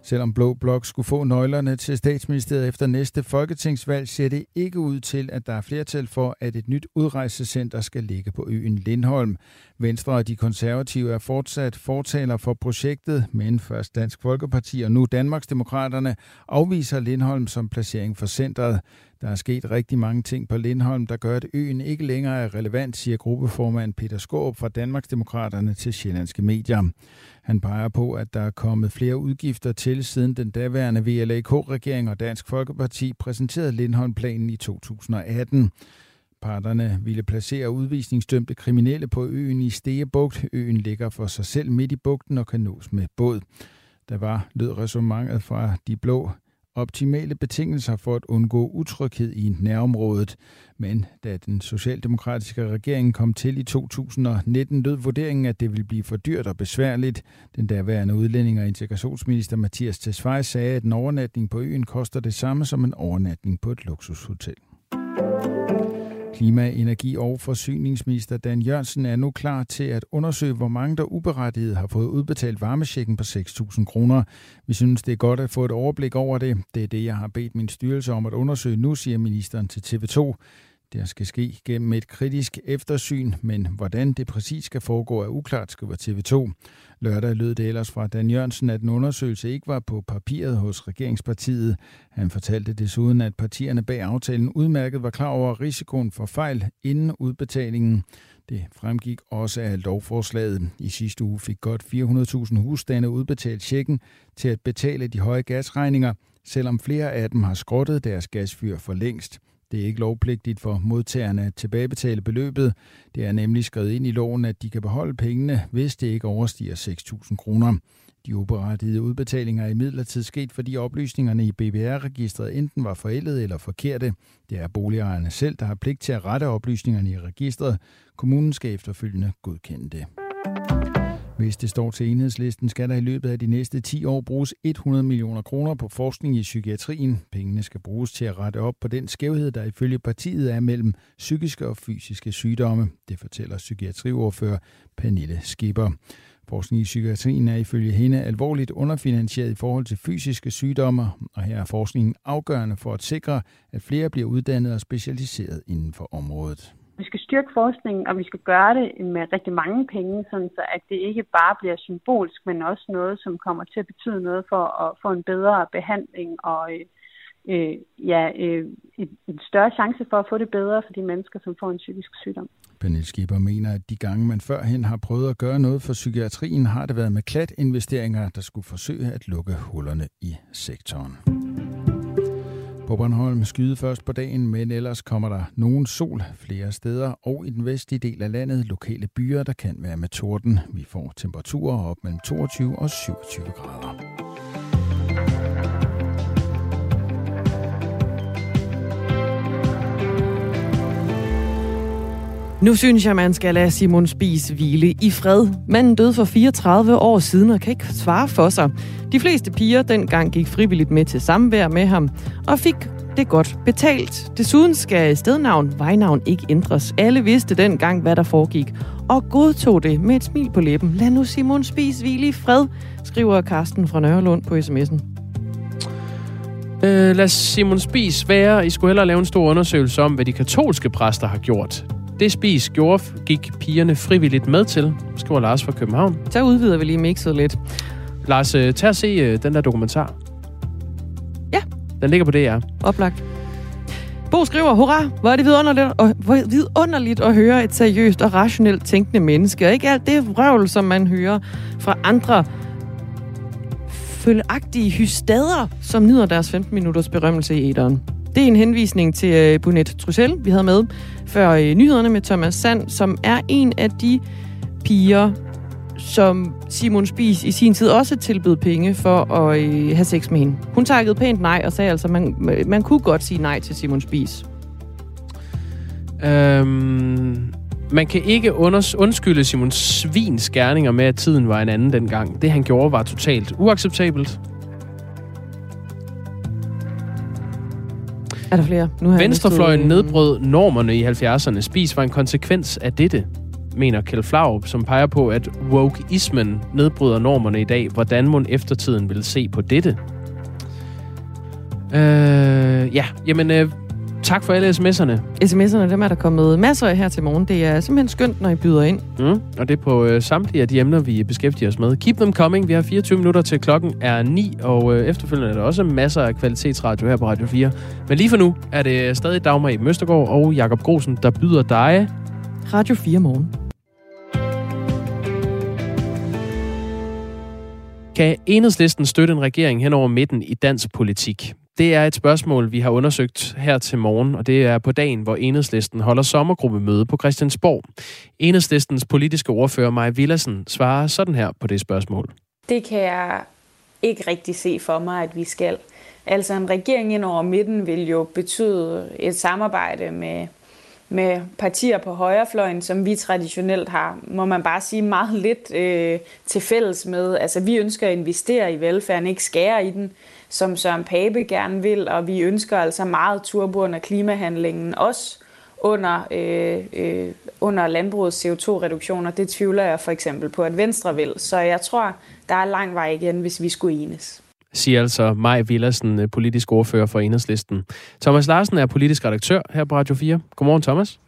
Selvom Blå Blok skulle få nøglerne til statsministeriet efter næste folketingsvalg, ser det ikke ud til, at der er flertal for, at et nyt udrejsecenter skal ligge på øen Lindholm. Venstre og de konservative er fortsat fortaler for projektet, men først Dansk Folkeparti og nu Danmarksdemokraterne afviser Lindholm som placering for centret. Der er sket rigtig mange ting på Lindholm, der gør, at øen ikke længere er relevant, siger gruppeformand Peter Skåb fra Danmarksdemokraterne til Sjællandske Medier. Han peger på, at der er kommet flere udgifter til, siden den daværende VLAK-regering og Dansk Folkeparti præsenterede Lindholm-planen i 2018. Parterne ville placere udvisningsdømte kriminelle på øen i Stegebugt. Øen ligger for sig selv midt i bugten og kan nås med båd. Der var, lød resonemanget fra de blå, optimale betingelser for at undgå utryghed i nærområdet. Men da den socialdemokratiske regering kom til i 2019, lød vurderingen, at det ville blive for dyrt og besværligt. Den daværende udlænding og integrationsminister Mathias Tesfaye sagde, at en overnatning på øen koster det samme som en overnatning på et luksushotel. Klima-, energi- og forsyningsminister Dan Jørgensen er nu klar til at undersøge, hvor mange der uberettiget har fået udbetalt varmesjekken på 6.000 kroner. Vi synes, det er godt at få et overblik over det. Det er det, jeg har bedt min styrelse om at undersøge nu, siger ministeren til TV2. Der skal ske gennem et kritisk eftersyn, men hvordan det præcis skal foregå er uklart, skriver TV2. Lørdag lød det ellers fra Dan Jørgensen, at en undersøgelse ikke var på papiret hos regeringspartiet. Han fortalte desuden, at partierne bag aftalen udmærket var klar over risikoen for fejl inden udbetalingen. Det fremgik også af lovforslaget. I sidste uge fik godt 400.000 husstande udbetalt tjekken til at betale de høje gasregninger, selvom flere af dem har skrottet deres gasfyr for længst. Det er ikke lovpligtigt for modtagerne at tilbagebetale beløbet. Det er nemlig skrevet ind i loven, at de kan beholde pengene, hvis det ikke overstiger 6.000 kroner. De uberettigede udbetalinger er imidlertid sket, fordi oplysningerne i BBR-registret enten var forældet eller forkerte. Det er boligejerne selv, der har pligt til at rette oplysningerne i registret. Kommunen skal efterfølgende godkende det. Hvis det står til enhedslisten, skal der i løbet af de næste 10 år bruges 100 millioner kroner på forskning i psykiatrien. Pengene skal bruges til at rette op på den skævhed, der ifølge partiet er mellem psykiske og fysiske sygdomme. Det fortæller psykiatriordfører Pernille Skipper. Forskning i psykiatrien er ifølge hende alvorligt underfinansieret i forhold til fysiske sygdomme, og her er forskningen afgørende for at sikre, at flere bliver uddannet og specialiseret inden for området. Vi skal styrke forskningen, og vi skal gøre det med rigtig mange penge, sådan så at det ikke bare bliver symbolsk, men også noget, som kommer til at betyde noget for at få en bedre behandling og øh, øh ja, øh, en større chance for at få det bedre for de mennesker, som får en psykisk sygdom. Pernille Schieber mener, at de gange, man førhen har prøvet at gøre noget for psykiatrien, har det været med klat investeringer, der skulle forsøge at lukke hullerne i sektoren. På Bornholm skyde først på dagen, men ellers kommer der nogen sol flere steder, og i den vestlige del af landet lokale byer, der kan være med torden. Vi får temperaturer op mellem 22 og 27 grader. Nu synes jeg, man skal lade Simon Spies hvile i fred. Manden døde for 34 år siden og kan ikke svare for sig. De fleste piger dengang gik frivilligt med til samvær med ham og fik det godt betalt. Desuden skal stednavn, vejnavn ikke ændres. Alle vidste dengang, hvad der foregik, og godtog det med et smil på læben. Lad nu Simon Spies hvile i fred, skriver Karsten fra Nørrelund på sms'en. Øh, lad Simon Spis være. I skulle hellere lave en stor undersøgelse om, hvad de katolske præster har gjort. Det Spis gjorde, gik pigerne frivilligt med til, skriver Lars fra København. Så udvider vi lige mixet lidt. Lars, øh, tag og se øh, den der dokumentar. Ja. Den ligger på DR. Oplagt. Bo skriver, hurra, hvor er det vidunderligt, og, hvor vidunderligt at høre et seriøst og rationelt tænkende menneske, og ikke alt det vrøvl, som man hører fra andre følgeagtige hystader, som nyder deres 15 minutters berømmelse i æderen. Det er en henvisning til uh, Bunet Trussel, vi havde med før øh, nyhederne med Thomas Sand, som er en af de piger, som Simon Spies i sin tid også tilbød penge for at øh, have sex med hende. Hun takkede pænt nej og sagde altså, at man, øh, man kunne godt sige nej til Simon Spies. Øhm, man kan ikke unders- undskylde Simon Svins gerninger med, at tiden var en anden dengang. Det, han gjorde, var totalt uacceptabelt. Er der flere? Nu har Venstrefløjen jeg nedbrød normerne i 70'erne. Spis var en konsekvens af dette, mener Kjeld Flaup, som peger på, at wokeismen nedbryder normerne i dag. Hvordan må eftertiden vil se på dette? Øh, ja, jamen, øh, tak for alle sms'erne. sms'erne, dem er der kommet masser af her til morgen. Det er simpelthen skønt, når I byder ind. Mm, og det er på øh, samtlige af de emner, vi beskæftiger os med. Keep them coming. Vi har 24 minutter til klokken er 9, og øh, efterfølgende er der også masser af kvalitetsradio her på Radio 4. Men lige for nu er det stadig Dagmar i Møstergaard og Jakob Grosen, der byder dig... Radio 4 morgen. Kan enhedslisten støtte en regering hen over midten i dansk politik? Det er et spørgsmål, vi har undersøgt her til morgen, og det er på dagen, hvor Enhedslisten holder sommergruppemøde på Christiansborg. Enhedslistens politiske ordfører Maja Villassen svarer sådan her på det spørgsmål. Det kan jeg ikke rigtig se for mig, at vi skal. Altså en regering ind over midten vil jo betyde et samarbejde med, med partier på højrefløjen, som vi traditionelt har, må man bare sige, meget lidt øh, til fælles med. Altså vi ønsker at investere i velfærden, ikke skære i den som Søren Pape gerne vil, og vi ønsker altså meget turbo under klimahandlingen, også under, øh, øh, under landbrugets CO2-reduktioner. Det tvivler jeg for eksempel på, at Venstre vil. Så jeg tror, der er lang vej igen, hvis vi skulle enes siger altså Maj Villersen, politisk ordfører for Enhedslisten. Thomas Larsen er politisk redaktør her på Radio 4. Godmorgen, Thomas.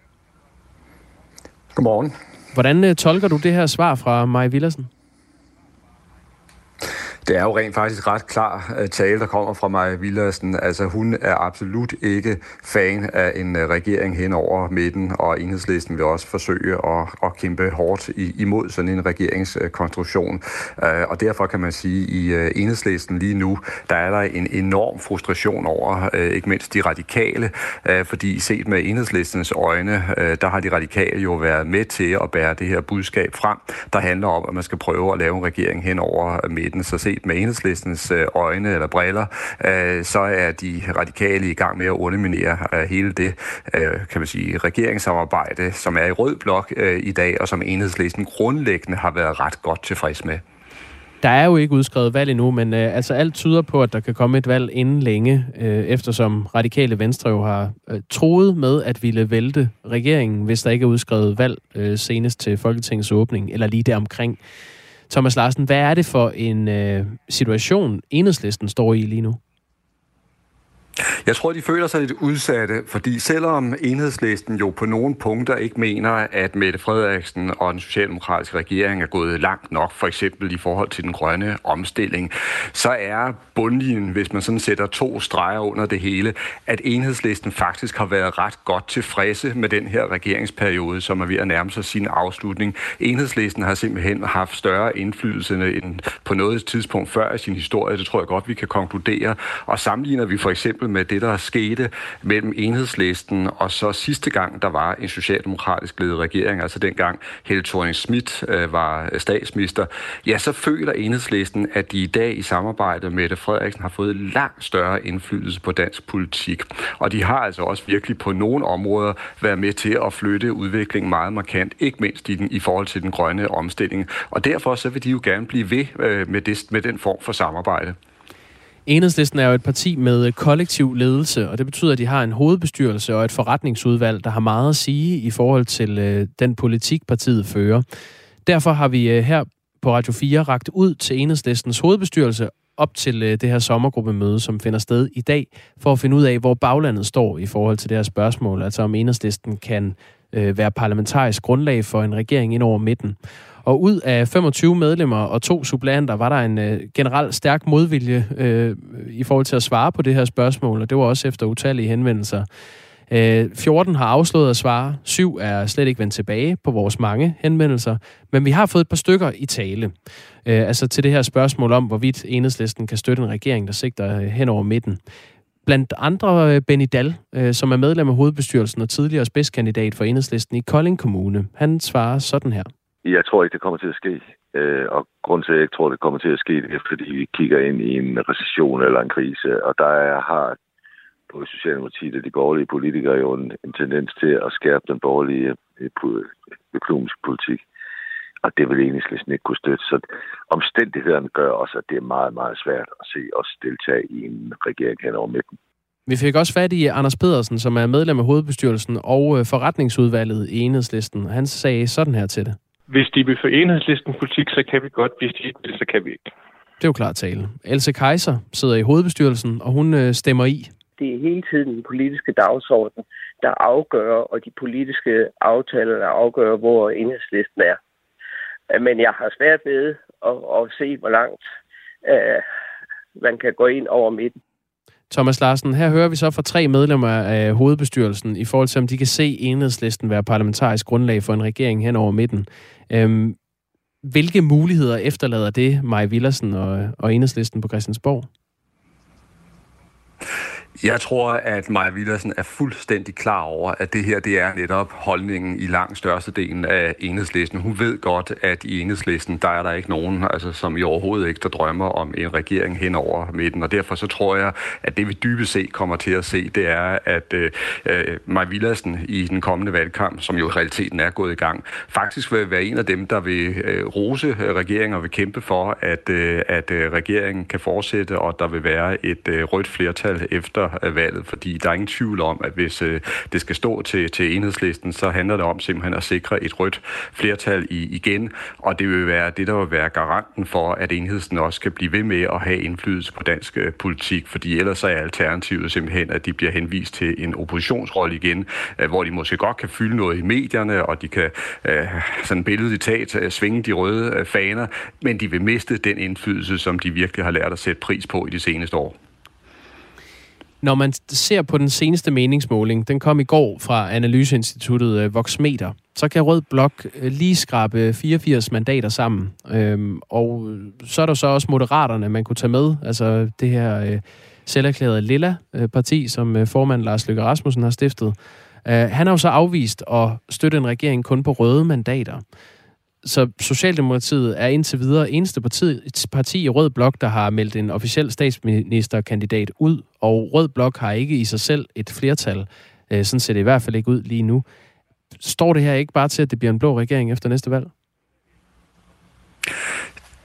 Godmorgen. Hvordan øh, tolker du det her svar fra Maj Villersen? Det er jo rent faktisk ret klar øh, tale, der kommer fra Maja Villersen. Altså, hun er absolut ikke fan af en øh, regering hen over midten, og enhedslisten vil også forsøge at, at kæmpe hårdt imod sådan en regeringskonstruktion. Øh, og derfor kan man sige, at i enhedslisten lige nu, der er der en enorm frustration over, ikke mindst de radikale, fordi set med enhedslistens øjne, der har de radikale jo været med til at bære det her budskab frem, der handler om, at man skal prøve at lave en regering hen over midten. Så set med enhedslistens øh, øjne eller briller, øh, så er de radikale i gang med at underminere øh, hele det, øh, kan man sige, regeringssamarbejde, som er i rød blok øh, i dag, og som enhedslisten grundlæggende har været ret godt tilfreds med. Der er jo ikke udskrevet valg endnu, men øh, altså alt tyder på, at der kan komme et valg inden længe, øh, eftersom radikale venstre jo har øh, troet med at ville vælte regeringen, hvis der ikke er udskrevet valg øh, senest til Folketingets åbning, eller lige deromkring. Thomas Larsen, hvad er det for en øh, situation, enhedslisten står i lige nu? Jeg tror, de føler sig lidt udsatte, fordi selvom enhedslisten jo på nogle punkter ikke mener, at Mette Frederiksen og den socialdemokratiske regering er gået langt nok, for eksempel i forhold til den grønne omstilling, så er bundlinjen, hvis man sådan sætter to streger under det hele, at enhedslisten faktisk har været ret godt tilfredse med den her regeringsperiode, som er ved at nærme sig sin afslutning. Enhedslisten har simpelthen haft større indflydelse end på noget tidspunkt før i sin historie. Det tror jeg godt, vi kan konkludere. Og sammenligner vi for eksempel med det, der skete mellem enhedslisten og så sidste gang, der var en socialdemokratisk ledet regering, altså dengang Helle thorning Schmidt øh, var statsminister, ja, så føler enhedslisten, at de i dag i samarbejde med Mette Frederiksen har fået langt større indflydelse på dansk politik. Og de har altså også virkelig på nogle områder været med til at flytte udviklingen meget markant, ikke mindst i, den, i forhold til den grønne omstilling. Og derfor så vil de jo gerne blive ved øh, med, det, med den form for samarbejde. Enhedslisten er jo et parti med kollektiv ledelse, og det betyder, at de har en hovedbestyrelse og et forretningsudvalg, der har meget at sige i forhold til øh, den politik, partiet fører. Derfor har vi øh, her på Radio 4 ragt ud til Enhedslistens hovedbestyrelse op til øh, det her sommergruppemøde, som finder sted i dag, for at finde ud af, hvor baglandet står i forhold til det her spørgsmål, altså om enhedslisten kan øh, være parlamentarisk grundlag for en regering ind over midten. Og ud af 25 medlemmer og to suppleanter var der en øh, generelt stærk modvilje øh, i forhold til at svare på det her spørgsmål, og det var også efter utallige henvendelser. Øh, 14 har afslået at svare, 7 er slet ikke vendt tilbage på vores mange henvendelser, men vi har fået et par stykker i tale. Øh, altså til det her spørgsmål om, hvorvidt enhedslisten kan støtte en regering, der sigter øh, hen over midten. Blandt andre øh, Benny Dahl, øh, som er medlem af hovedbestyrelsen og tidligere spidskandidat for enhedslisten i Kolding Kommune. Han svarer sådan her. Jeg tror ikke, det kommer til at ske. Øh, og grund til, at jeg ikke tror, det kommer til at ske, det er, fordi vi kigger ind i en recession eller en krise. Og der er, har både Socialdemokratiet og de borgerlige politikere jo en, en tendens til at skærpe den borgerlige øh, økonomiske politik. Og det vil enhedslisten ikke kunne støtte. Så omstændighederne gør også, at det er meget, meget svært at se os deltage i en regering hen over midten. Vi fik også fat i Anders Pedersen, som er medlem af hovedbestyrelsen og øh, forretningsudvalget i enhedslisten. Han sagde sådan her til det. Hvis de vil for enhedslisten politik, så kan vi godt. Hvis de ikke vil, så kan vi ikke. Det er jo klart tale. Else Kaiser sidder i hovedbestyrelsen, og hun øh, stemmer i. Det er hele tiden den politiske dagsorden, der afgør, og de politiske aftaler, der afgør, hvor enhedslisten er. Men jeg har svært ved at, at se, hvor langt uh, man kan gå ind over midten. Thomas Larsen, her hører vi så fra tre medlemmer af hovedbestyrelsen i forhold til, om de kan se enhedslisten være parlamentarisk grundlag for en regering hen over midten. Øhm, hvilke muligheder efterlader det Maj Villersen og, og enhedslisten på Christiansborg? Jeg tror, at Maja Villersen er fuldstændig klar over, at det her det er netop holdningen i langt størstedelen af enhedslisten. Hun ved godt, at i enhedslisten, der er der ikke nogen, altså, som i overhovedet ikke der drømmer om en regering hen over midten. Og derfor så tror jeg, at det vi dybest set kommer til at se, det er, at øh, øh Maja Villersen i den kommende valgkamp, som jo i realiteten er gået i gang, faktisk vil være en af dem, der vil øh, rose regeringen og vil kæmpe for, at, øh, at øh, regeringen kan fortsætte, og der vil være et øh, rødt flertal efter efter øh, valget, fordi der er ingen tvivl om, at hvis øh, det skal stå til, til enhedslisten, så handler det om simpelthen at sikre et rødt flertal i, igen, og det vil være det, der vil være garanten for, at enhedslisten også kan blive ved med at have indflydelse på dansk øh, politik, fordi ellers er alternativet simpelthen, at de bliver henvist til en oppositionsrolle igen, øh, hvor de måske godt kan fylde noget i medierne, og de kan øh, sådan billedet tat øh, svinge de røde øh, faner, men de vil miste den indflydelse, som de virkelig har lært at sætte pris på i de seneste år. Når man ser på den seneste meningsmåling, den kom i går fra Analyseinstituttet øh, Voxmeter, så kan Rød Blok øh, lige skrabe 84 mandater sammen. Øhm, og så er der så også Moderaterne, man kunne tage med. Altså det her øh, selverklærede Lilla-parti, øh, som formand Lars Løkke Rasmussen har stiftet. han har jo så afvist at støtte en regering kun på røde mandater. Så Socialdemokratiet er indtil videre eneste parti, parti i Rød Blok, der har meldt en officiel statsministerkandidat ud, og Rød Blok har ikke i sig selv et flertal. Øh, sådan ser det i hvert fald ikke ud lige nu. Står det her ikke bare til, at det bliver en blå regering efter næste valg?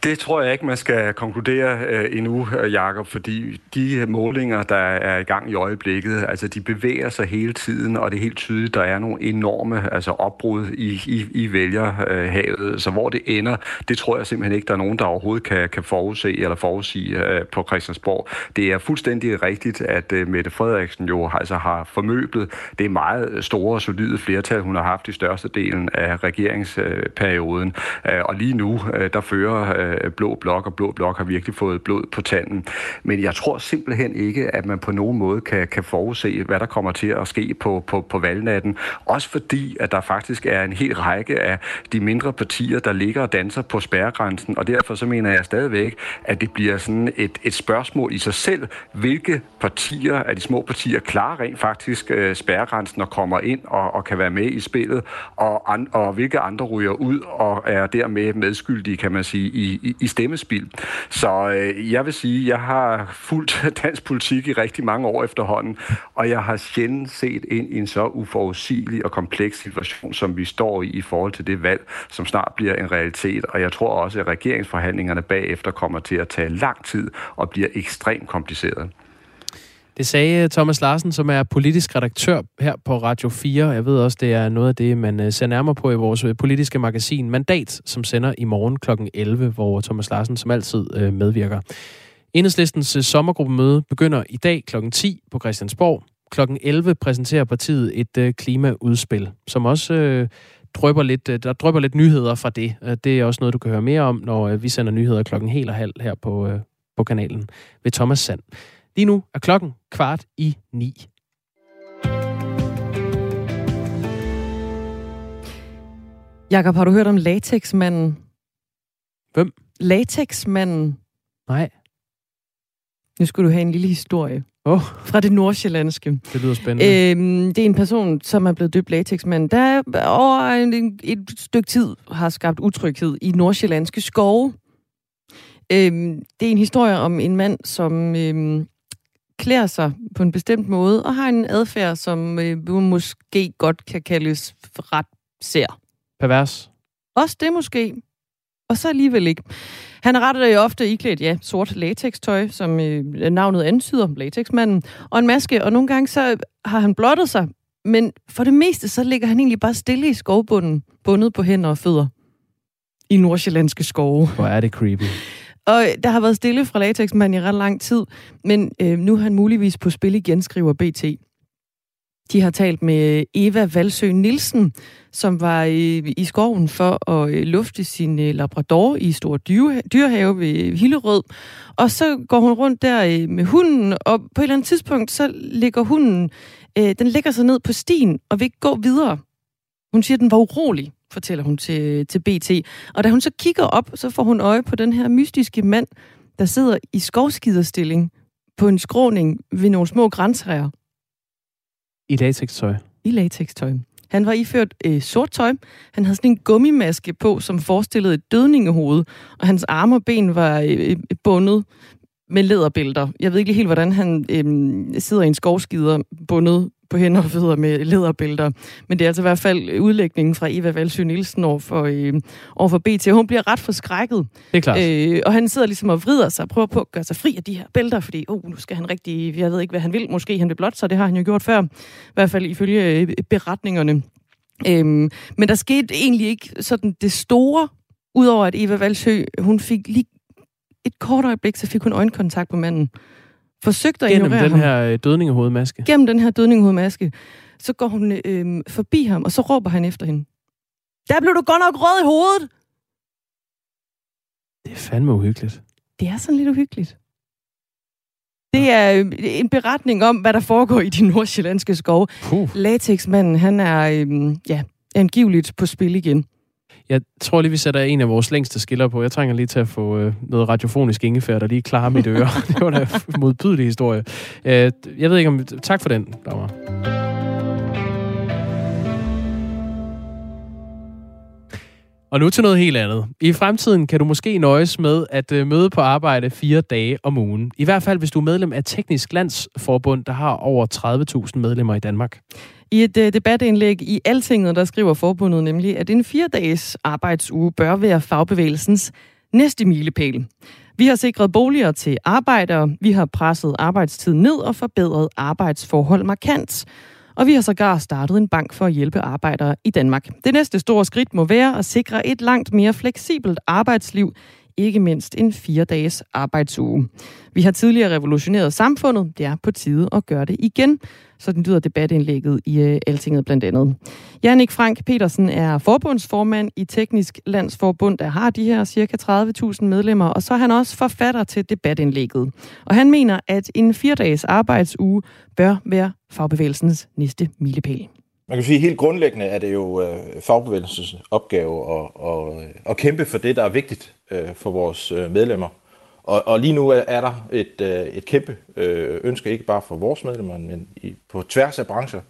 Det tror jeg ikke, man skal konkludere øh, endnu, øh, Jakob, fordi de målinger, der er i gang i øjeblikket, altså de bevæger sig hele tiden, og det er helt tydeligt, der er nogle enorme altså opbrud i, i, i vælgerhavet. Så hvor det ender, det tror jeg simpelthen ikke, der er nogen, der overhovedet kan, kan forudse eller forudsige øh, på Christiansborg. Det er fuldstændig rigtigt, at øh, Mette Frederiksen jo altså har formøblet det meget store og solide flertal, hun har haft i største delen af regeringsperioden. Øh, og lige nu, øh, der fører øh, Øh, blå Blok, og Blå Blok har virkelig fået blod på tanden. Men jeg tror simpelthen ikke, at man på nogen måde kan, kan forudse, hvad der kommer til at ske på, på, på valgnatten. Også fordi, at der faktisk er en hel række af de mindre partier, der ligger og danser på spærregrænsen, og derfor så mener jeg stadigvæk, at det bliver sådan et, et spørgsmål i sig selv, hvilke partier af de små partier klarer rent faktisk øh, spærregrænsen og kommer ind og, og kan være med i spillet, og, an, og hvilke andre ryger ud og er dermed medskyldige, kan man sige, i, i, i stemmespil. Så øh, jeg vil sige, jeg har fulgt dansk politik i rigtig mange år efterhånden, og jeg har sjældent set ind i en så uforudsigelig og kompleks situation, som vi står i i forhold til det valg, som snart bliver en realitet. Og jeg tror også, at regeringsforhandlingerne bagefter kommer til at tage lang tid og bliver ekstremt kompliceret. Det sagde øh, Thomas Larsen, som er politisk redaktør her på Radio 4. Jeg ved også, det er noget af det, man øh, ser nærmere på i vores øh, politiske magasin Mandat, som sender i morgen kl. 11, hvor Thomas Larsen som altid medvirker. Enhedslistens sommergruppemøde begynder i dag kl. 10 på Christiansborg. Klokken 11 præsenterer partiet et klimaudspil, som også øh, drøber lidt, der drøber lidt nyheder fra det. Det er også noget, du kan høre mere om, når vi sender nyheder klokken helt og halv her på, på kanalen ved Thomas Sand. Lige nu er klokken kvart i ni. Jakob, har du hørt om latexmanden? Hvem? Latexmanden. Nej. Nu skulle du have en lille historie. Oh. Fra det nordsjællandske. Det lyder spændende. Øhm, det er en person, som er blevet døbt latexmand, der over en, et stykke tid har skabt utryghed i nordsjællandske skove. Øhm, det er en historie om en mand, som øhm, klæder sig på en bestemt måde, og har en adfærd, som øh, måske godt kan kaldes ret sær. Pervers. Også det måske. Og så alligevel ikke. Han er ret ofte iklædt, ja, sort latextøj, som øh, navnet antyder, latexmanden, og en maske, og nogle gange så har han blottet sig, men for det meste så ligger han egentlig bare stille i skovbunden, bundet på hænder og fødder i nordsjællandske skove. Hvor er det creepy. Og øh, der har været stille fra latexmanden i ret lang tid, men øh, nu er han muligvis på spil igen, skriver BT. De har talt med øh, Eva Valsø Nielsen, som var i, i skoven for at øh, lufte sin øh, labrador i Stor Dyrehave ved Hillerød. Og så går hun rundt der øh, med hunden, og på et eller andet tidspunkt, så ligger hunden, øh, den lægger sig ned på stien og vil ikke gå videre. Hun siger, at den var urolig, fortæller hun til, til BT. Og da hun så kigger op, så får hun øje på den her mystiske mand, der sidder i skovskiderstilling på en skråning ved nogle små grænsræer. I latextøj? I latextøj. Han var iført øh, sort tøj. Han havde sådan en gummimaske på, som forestillede et dødningehoved. Og hans arme og ben var øh, øh bundet med læderbælter. Jeg ved ikke helt, hvordan han øh, sidder i en skovskider bundet på hænder og fødder med læderbælter. Men det er altså i hvert fald udlægningen fra Eva Valsø Nielsen over for, øh, over for BT. Hun bliver ret forskrækket. Det er klart. Øh, og han sidder ligesom og vrider sig og prøver på at gøre sig fri af de her bælter, fordi oh, nu skal han rigtig, jeg ved ikke, hvad han vil. Måske han vil blot, så det har han jo gjort før. I hvert fald ifølge øh, beretningerne. Øhm, men der skete egentlig ikke sådan det store, udover at Eva Valsø, hun fik lige et kort øjeblik, så fik hun øjenkontakt på manden forsøgte at Gennem ignorere den ham. her øh, dødningehovedmaske? Gennem den her dødningehovedmaske. Så går hun øh, forbi ham, og så råber han efter hende. Der blev du godt nok rød i hovedet! Det er fandme uhyggeligt. Det er sådan lidt uhyggeligt. Det er øh, en beretning om, hvad der foregår i de nordsjællandske skove. Puh. Latexmanden, han er øh, ja, angiveligt på spil igen. Jeg tror lige, vi sætter en af vores længste skiller på. Jeg trænger lige til at få øh, noget radiofonisk ingefær, der lige klarer mit øre. det var da en modbydelig historie. Øh, jeg ved ikke om... Tak for den, Dagmar. Og nu til noget helt andet. I fremtiden kan du måske nøjes med at øh, møde på arbejde fire dage om ugen. I hvert fald, hvis du er medlem af Teknisk Landsforbund, der har over 30.000 medlemmer i Danmark. I et øh, debatindlæg i Altinget, der skriver forbundet nemlig, at en fire-dages arbejdsuge bør være fagbevægelsens næste milepæl. Vi har sikret boliger til arbejdere, vi har presset arbejdstid ned og forbedret arbejdsforhold markant. Og vi har sågar startet en bank for at hjælpe arbejdere i Danmark. Det næste store skridt må være at sikre et langt mere fleksibelt arbejdsliv, ikke mindst en fire-dages arbejdsuge. Vi har tidligere revolutioneret samfundet. Det er på tide at gøre det igen. Sådan lyder debatindlægget i øh, Altinget blandt andet. Jannik Frank Petersen er forbundsformand i Teknisk Landsforbund, der har de her cirka 30.000 medlemmer, og så er han også forfatter til debatindlægget. Og han mener, at en fire-dages arbejdsuge bør være fagbevægelsens næste milepæl. Man kan sige, at helt grundlæggende er det jo øh, fagbevægelsens opgave at, at, øh, at kæmpe for det, der er vigtigt øh, for vores øh, medlemmer. Og, og lige nu er der et, øh, et kæmpe øh, ønske, ikke bare for vores medlemmer, men i, på tværs af brancher,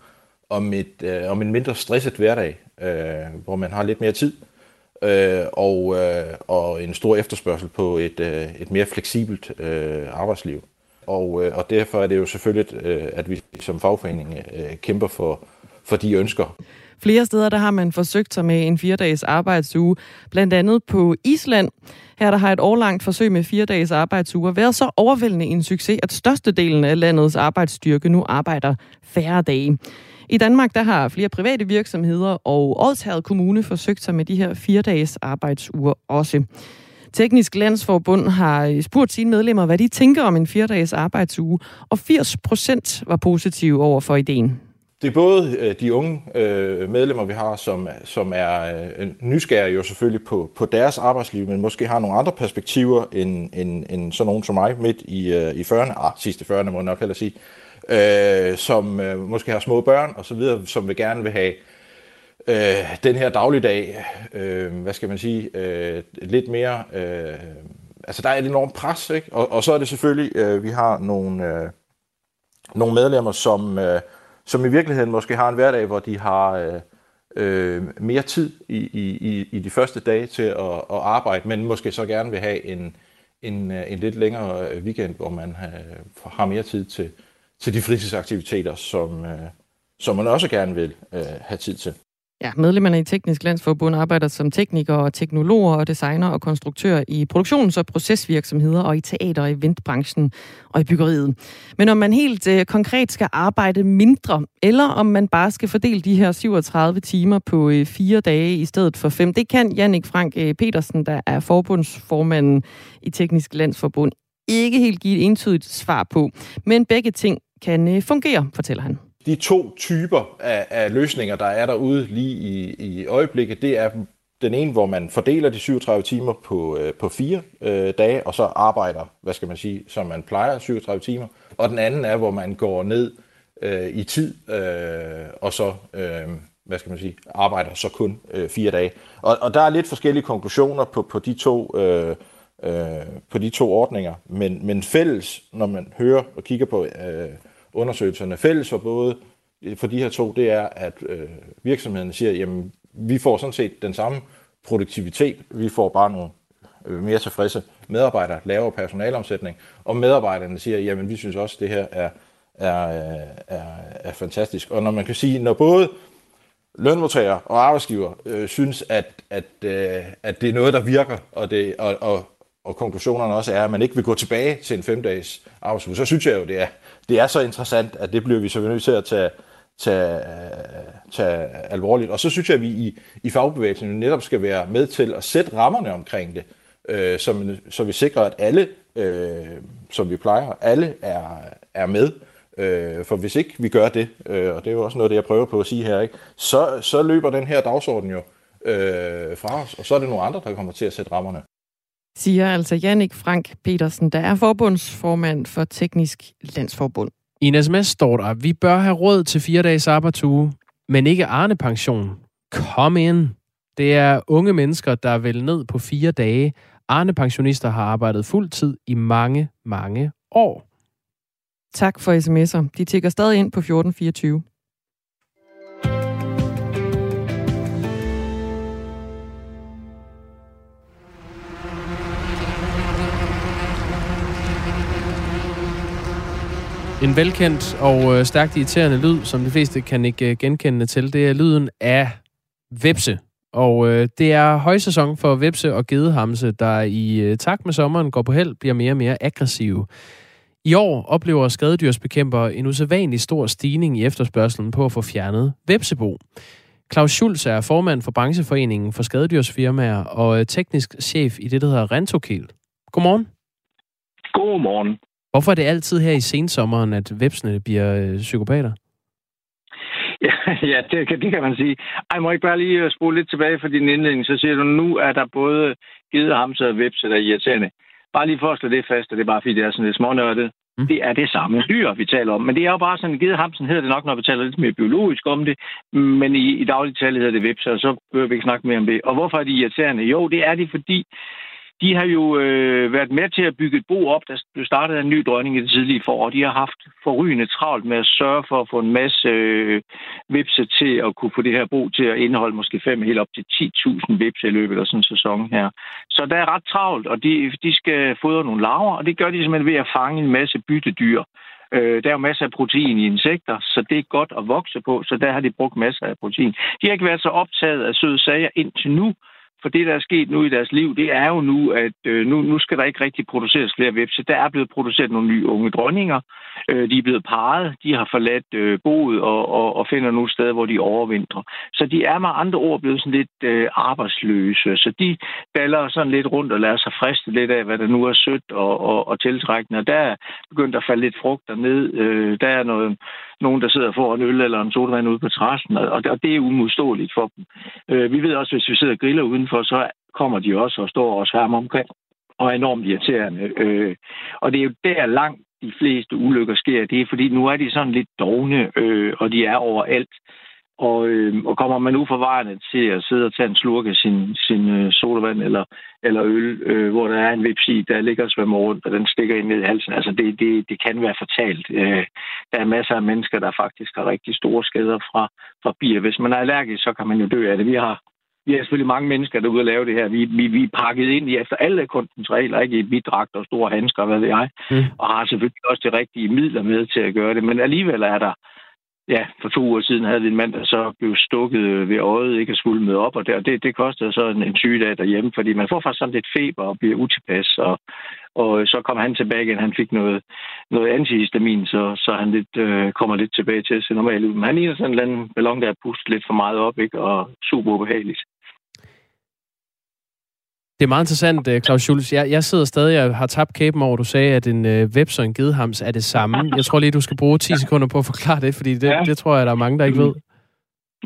om, et, øh, om en mindre stresset hverdag, øh, hvor man har lidt mere tid, øh, og, øh, og en stor efterspørgsel på et, øh, et mere fleksibelt øh, arbejdsliv. Og, øh, og derfor er det jo selvfølgelig, øh, at vi som fagforening øh, kæmper for, for de ønsker. Flere steder der har man forsøgt sig med en fire-dages arbejdsuge, blandt andet på Island. Her der har et årlangt forsøg med fire dages arbejdsuger været så overvældende en succes, at størstedelen af landets arbejdsstyrke nu arbejder færre dage. I Danmark der har flere private virksomheder og Odsherred Kommune forsøgt sig med de her fire dages arbejdsuger også. Teknisk Landsforbund har spurgt sine medlemmer, hvad de tænker om en fire-dages arbejdsuge, og 80 procent var positive over for ideen. Det er både øh, de unge øh, medlemmer, vi har, som, som er øh, nysgerrige jo selvfølgelig på, på deres arbejdsliv, men måske har nogle andre perspektiver end, end, end sådan nogen som mig midt i, øh, i 40'erne, ah, sidste 40'erne må jeg nok hellere sige, øh, som øh, måske har små børn og så videre, som vil gerne vil have øh, den her dagligdag, øh, hvad skal man sige, øh, lidt mere, øh, altså der er et enormt pres, ikke? Og, og så er det selvfølgelig, øh, vi har nogle, øh, nogle medlemmer, som, øh, som i virkeligheden måske har en hverdag, hvor de har øh, øh, mere tid i, i, i de første dage til at, at arbejde, men måske så gerne vil have en, en, øh, en lidt længere øh, weekend, hvor man har, har mere tid til, til de fritidsaktiviteter, som, øh, som man også gerne vil øh, have tid til. Ja, medlemmerne i Teknisk Landsforbund arbejder som teknikere og teknologer og designer og konstruktører i produktions- og procesvirksomheder og i teater- og eventbranchen og i byggeriet. Men om man helt øh, konkret skal arbejde mindre, eller om man bare skal fordele de her 37 timer på øh, fire dage i stedet for fem, det kan Jannik Frank øh, Petersen, der er forbundsformanden i Teknisk Landsforbund, ikke helt give et entydigt svar på. Men begge ting kan øh, fungere, fortæller han de to typer af, af løsninger, der er derude lige i, i øjeblikket, det er den ene, hvor man fordeler de 37 timer på, øh, på fire øh, dage, og så arbejder, hvad skal man sige, som man plejer, 37 timer. Og den anden er, hvor man går ned øh, i tid, øh, og så, øh, hvad skal man sige, arbejder så kun øh, fire dage. Og, og der er lidt forskellige konklusioner på, på de to øh, øh, på de to ordninger, men, men fælles, når man hører og kigger på øh, undersøgelserne fælles for både øh, for de her to, det er, at øh, virksomhederne siger, jamen vi får sådan set den samme produktivitet, vi får bare nogle øh, mere tilfredse medarbejdere, lavere personalomsætning, og medarbejderne siger, jamen vi synes også, det her er, er, øh, er, er fantastisk. Og når man kan sige, når både lønmodtagere og arbejdsgiver øh, synes, at, at, øh, at det er noget, der virker, og, det, og, og, og konklusionerne også er, at man ikke vil gå tilbage til en femdages arbejdsuge, så synes jeg jo, det er, det er så interessant, at det bliver vi så nødt til at tage, tage, tage alvorligt. Og så synes jeg, at vi i, i fagbevægelsen netop skal være med til at sætte rammerne omkring det, øh, så, så vi sikrer, at alle, øh, som vi plejer, alle er, er med. Øh, for hvis ikke vi gør det, øh, og det er jo også noget, det jeg prøver på at sige her, ikke, så, så løber den her dagsorden jo øh, fra os, og så er det nogle andre, der kommer til at sætte rammerne siger altså Jannik Frank Petersen, der er forbundsformand for Teknisk Landsforbund. I en sms står der, vi bør have råd til fire dages arbejdsuge, men ikke Arne pension. Kom ind. Det er unge mennesker, der vil ned på fire dage. Arne pensionister har arbejdet fuld tid i mange, mange år. Tak for sms'er. De tigger stadig ind på 1424. En velkendt og øh, stærkt irriterende lyd, som de fleste kan ikke øh, genkende til, det er lyden af vepse. Og øh, det er højsæson for vepse og gedehamse, der i øh, takt med sommeren går på held, bliver mere og mere aggressive. I år oplever skadedyrsbekæmper en usædvanlig stor stigning i efterspørgselen på at få fjernet vepsebo. Claus Schulz er formand for brancheforeningen for skadedyrsfirmaer og øh, teknisk chef i det, der hedder Rentokil. Godmorgen. Godmorgen. Hvorfor er det altid her i sensommeren, at vepsene bliver øh, psykopater? Ja, ja det, det kan man sige. Ej, må ikke bare lige øh, spole lidt tilbage for din indledning. Så siger du, nu er der både givet hamse og vepse, der er irriterende. Bare lige for at slå det fast, og det er bare fordi, det er sådan lidt smånørdet. Mm. Det er det samme dyr, vi taler om. Men det er jo bare sådan, givet hamsen hedder det nok, når vi taler lidt mere biologisk om det. Men i, i daglig tale hedder det vepse, og så bør vi ikke snakke mere om det. Og hvorfor er de irriterende? Jo, det er de, fordi de har jo øh, været med til at bygge et bo op, der blev startet en ny dronning i det tidlige forår. De har haft forrygende travlt med at sørge for at få en masse øh, vipse til at kunne få det her bo til at indeholde måske 5 helt op til 10.000 vipse i løbet af sådan en sæson her. Så der er ret travlt, og de, de skal fodre nogle larver, og det gør de simpelthen ved at fange en masse byttedyr. Øh, der er jo masser af protein i insekter, så det er godt at vokse på, så der har de brugt masser af protein. De har ikke været så optaget af søde sager indtil nu, for det, der er sket nu i deres liv, det er jo nu, at øh, nu, nu skal der ikke rigtig produceres flere vepse. Der er blevet produceret nogle nye unge dronninger. Øh, de er blevet parret. De har forladt øh, boet og, og, og finder nu et sted, hvor de overvintrer. Så de er med andre ord blevet sådan lidt øh, arbejdsløse. Så de baller sådan lidt rundt og lader sig friste lidt af, hvad der nu er sødt og, og, og tiltrækkende. Og der er begyndt at falde lidt frugt ned. Øh, der er noget, nogen, der sidder for en øl eller en sodavand ude på terrassen, og, og det er umodståeligt for dem. Øh, vi ved også, hvis vi sidder og griller udenfor, så kommer de også og står og sværmer omkring og er enormt irriterende. Øh, og det er jo der langt de fleste ulykker sker. Det er fordi, nu er de sådan lidt dogne, øh, og de er overalt. Og, øh, og kommer man uforvarende til at sidde og tage en slurk af sin, sin øh, sodavand eller, eller øl, øh, hvor der er en vipsi, der ligger og svømmer rundt, og den stikker ind ned i halsen, altså det, det, det kan være fatalt. Øh, der er masser af mennesker, der faktisk har rigtig store skader fra, fra bier. Hvis man er allergisk, så kan man jo dø af det. Vi har vi har selvfølgelig mange mennesker, der er ude at lave det her. Vi, vi, vi er pakket ind i efter alle kunstens regler, ikke i bidragt og store handsker, hvad ved jeg, mm. og har selvfølgelig også de rigtige midler med til at gøre det. Men alligevel er der, ja, for to uger siden havde vi en mand, der så blev stukket ved øjet, ikke at med op, og det, det, det kostede så en, en sygedag derhjemme, fordi man får faktisk sådan lidt feber og bliver utilpas, og, og så kom han tilbage igen, han fik noget, noget antihistamin, så, så han lidt, øh, kommer lidt tilbage til at se normalt ud. Men han ligner sådan en eller anden ballon, der er pustet lidt for meget op, ikke, og super ubehageligt. Det er meget interessant, øh, Claus Schulz. Jeg, jeg sidder stadig og har tabt kæben over, du sagde, at en øh, veps og en gedehams er det samme. Jeg tror lige, du skal bruge 10 sekunder på at forklare det, fordi det, ja. det tror jeg, der er mange, der ikke ved.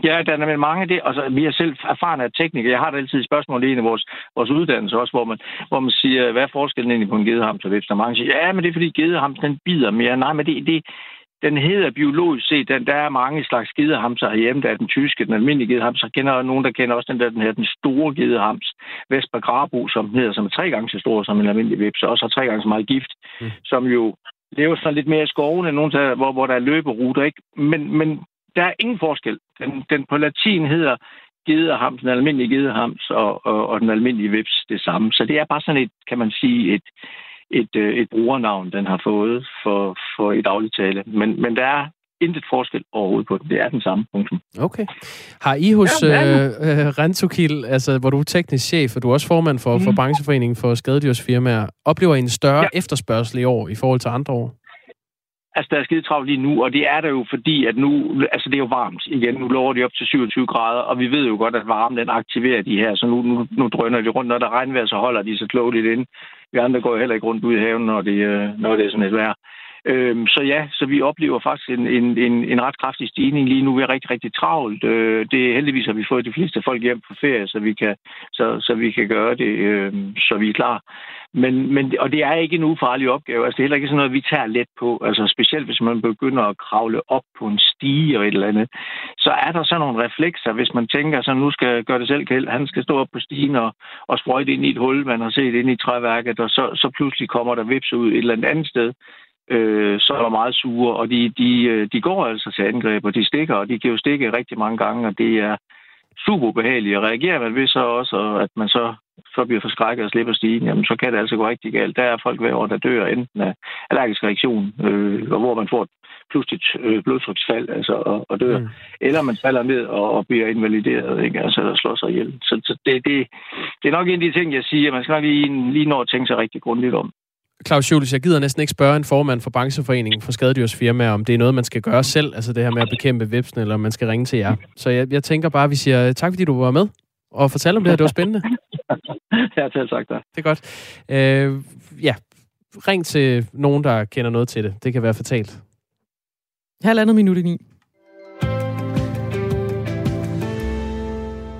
Ja, der er nemlig mange af det. Altså, vi er selv erfarne af teknikere. Jeg har da altid et spørgsmål i en af vores, vores uddannelse også, hvor man, hvor man siger, hvad er forskellen egentlig på en gedehams og veps? Der mange siger, ja, men det er fordi gedehams, den bider mere. Nej, men det, det, den hedder biologisk set, den, der er mange slags gedehamser herhjemme. Der er den tyske, den almindelige gedehams. Jeg kender nogen, der kender også den der, den her, den store gedehams. Vesper grabo, som hedder, som er tre gange så stor som en almindelig vips, og også har tre gange så meget gift, mm. som jo lever sådan lidt mere i skoven, end nogen, der, hvor, hvor der er løberuter. Ikke? Men, men der er ingen forskel. Den, den på latin hedder gedehams, den almindelige gedehams, og, og, og den almindelige vips det samme. Så det er bare sådan et, kan man sige, et, et, øh, et brugernavn, den har fået for, for i daglig tale. Men, men der er intet forskel overhovedet på den. Det er den samme punktum. Okay. Har I hos ja, øh, øh, Rentokil, altså, hvor du er teknisk chef, og du er også formand for, mm. for brancheforeningen for skadedyrsfirmaer, oplever I en større ja. efterspørgsel i år i forhold til andre år? Altså, der er skide travlt lige nu, og det er der jo fordi, at nu, altså det er jo varmt igen. Nu lover de op til 27 grader, og vi ved jo godt, at varmen den aktiverer de her, så nu, nu, nu drøner de rundt. Når der regnvejr, så holder de så klogt ind. Vi andre går heller ikke rundt ud i haven, når det, øh, når det er sådan et vejr. Øhm, så ja, så vi oplever faktisk en, en, en, en ret kraftig stigning lige nu. Vi er rigtig, rigtig travlt. Øh, det heldigvis har vi fået de fleste folk hjem på ferie, så vi kan, så, så vi kan gøre det, øh, så vi er klar. Men, men, og det er ikke en ufarlig opgave. Altså, det er heller ikke sådan noget, vi tager let på. Altså, specielt hvis man begynder at kravle op på en stige og et eller andet, så er der sådan nogle reflekser, hvis man tænker, så nu skal gøre det selv kæld. Han skal stå op på stigen og, og sprøjte ind i et hul, man har set ind i træværket, og så, så pludselig kommer der vips ud et eller andet, andet sted øh, så er der meget sure, og de, de, øh, de går altså til angreb, og de stikker, og de kan jo stikke rigtig mange gange, og det er super ubehageligt. Og reagerer man ved så også, at man så, så bliver forskrækket og slipper stigen, jamen så kan det altså gå rigtig galt. Der er folk hver år, der dør enten af allergisk reaktion, øh, og hvor man får et pludseligt øh, blodtryksfald altså, og, og dør, mm. eller man falder ned og, og bliver invalideret, ikke? altså der slår sig ihjel. Så, så det, det, det er nok en af de ting, jeg siger. Man skal nok lige, lige nå at tænke sig rigtig grundigt om. Claus Schultz, jeg gider næsten ikke spørge en formand for brancheforeningen for skadedyrsfirmaer, om det er noget, man skal gøre selv, altså det her med at bekæmpe vipsen, eller om man skal ringe til jer. Så jeg, jeg tænker bare, at vi siger tak, fordi du var med og fortalte om det her. Det var spændende. ja, selv sagt Det er godt. Øh, ja, ring til nogen, der kender noget til det. Det kan være fatalt. Halvandet minut i ni.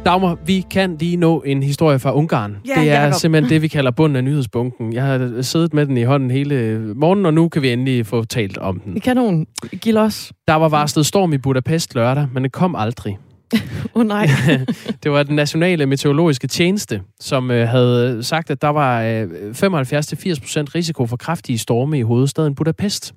Dagmar, vi kan lige nå en historie fra Ungarn. Ja, det er Jacob. simpelthen det, vi kalder bunden af nyhedsbunken. Jeg har siddet med den i hånden hele morgenen, og nu kan vi endelig få talt om den. Vi kan nogen. Giv os. Der var varslet storm i Budapest lørdag, men det kom aldrig. Åh oh, nej. det var den nationale meteorologiske tjeneste, som øh, havde sagt, at der var øh, 75-80% risiko for kraftige storme i hovedstaden Budapest.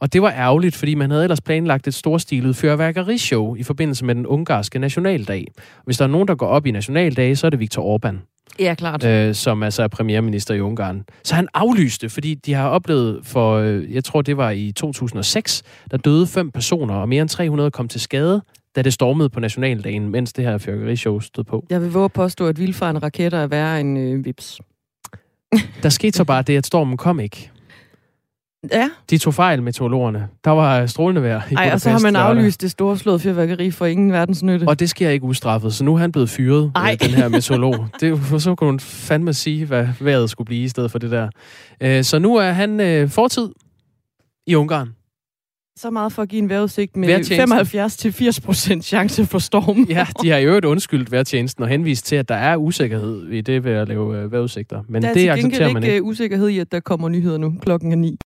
Og det var ærgerligt, fordi man havde ellers planlagt et storstilet fyrværkerishow i forbindelse med den ungarske nationaldag. Hvis der er nogen, der går op i nationaldag, så er det Viktor Orbán. Ja, klart. øh, som altså er premierminister i Ungarn. Så han aflyste, fordi de har oplevet for, øh, jeg tror det var i 2006, der døde fem personer, og mere end 300 kom til skade, da det stormede på nationaldagen, mens det her fyrværkerishow stod på. Jeg vil våge at påstå, at vildfarende raketter er værre end øh, vips. Der skete så bare det, at stormen kom ikke. Ja. De tog fejl, meteorologerne. Der var strålende vejr i Ej, og så har man aflyst det store slået fyrværkeri for ingen verdens nytte. Og det sker ikke ustraffet, så nu er han blevet fyret, Ej. øh, den her meteorolog. Det, er jo- så kunne hun fandme sige, hvad vejret skulle blive i stedet for det der. Øh, Så nu er han øh, fortid i Ungarn. Så meget for at give en vejrudsigt med Vejrtjenesten. 75-80% chance for storm. Ja, de har jo et undskyldt vejrtjenesten og henvist til, at der er usikkerhed i det ved at lave øh, vejrudsigter. Men der er det accepterer man ikke ikke. øh, usikkerhed i, at der kommer nyheder nu. Klokken er ni.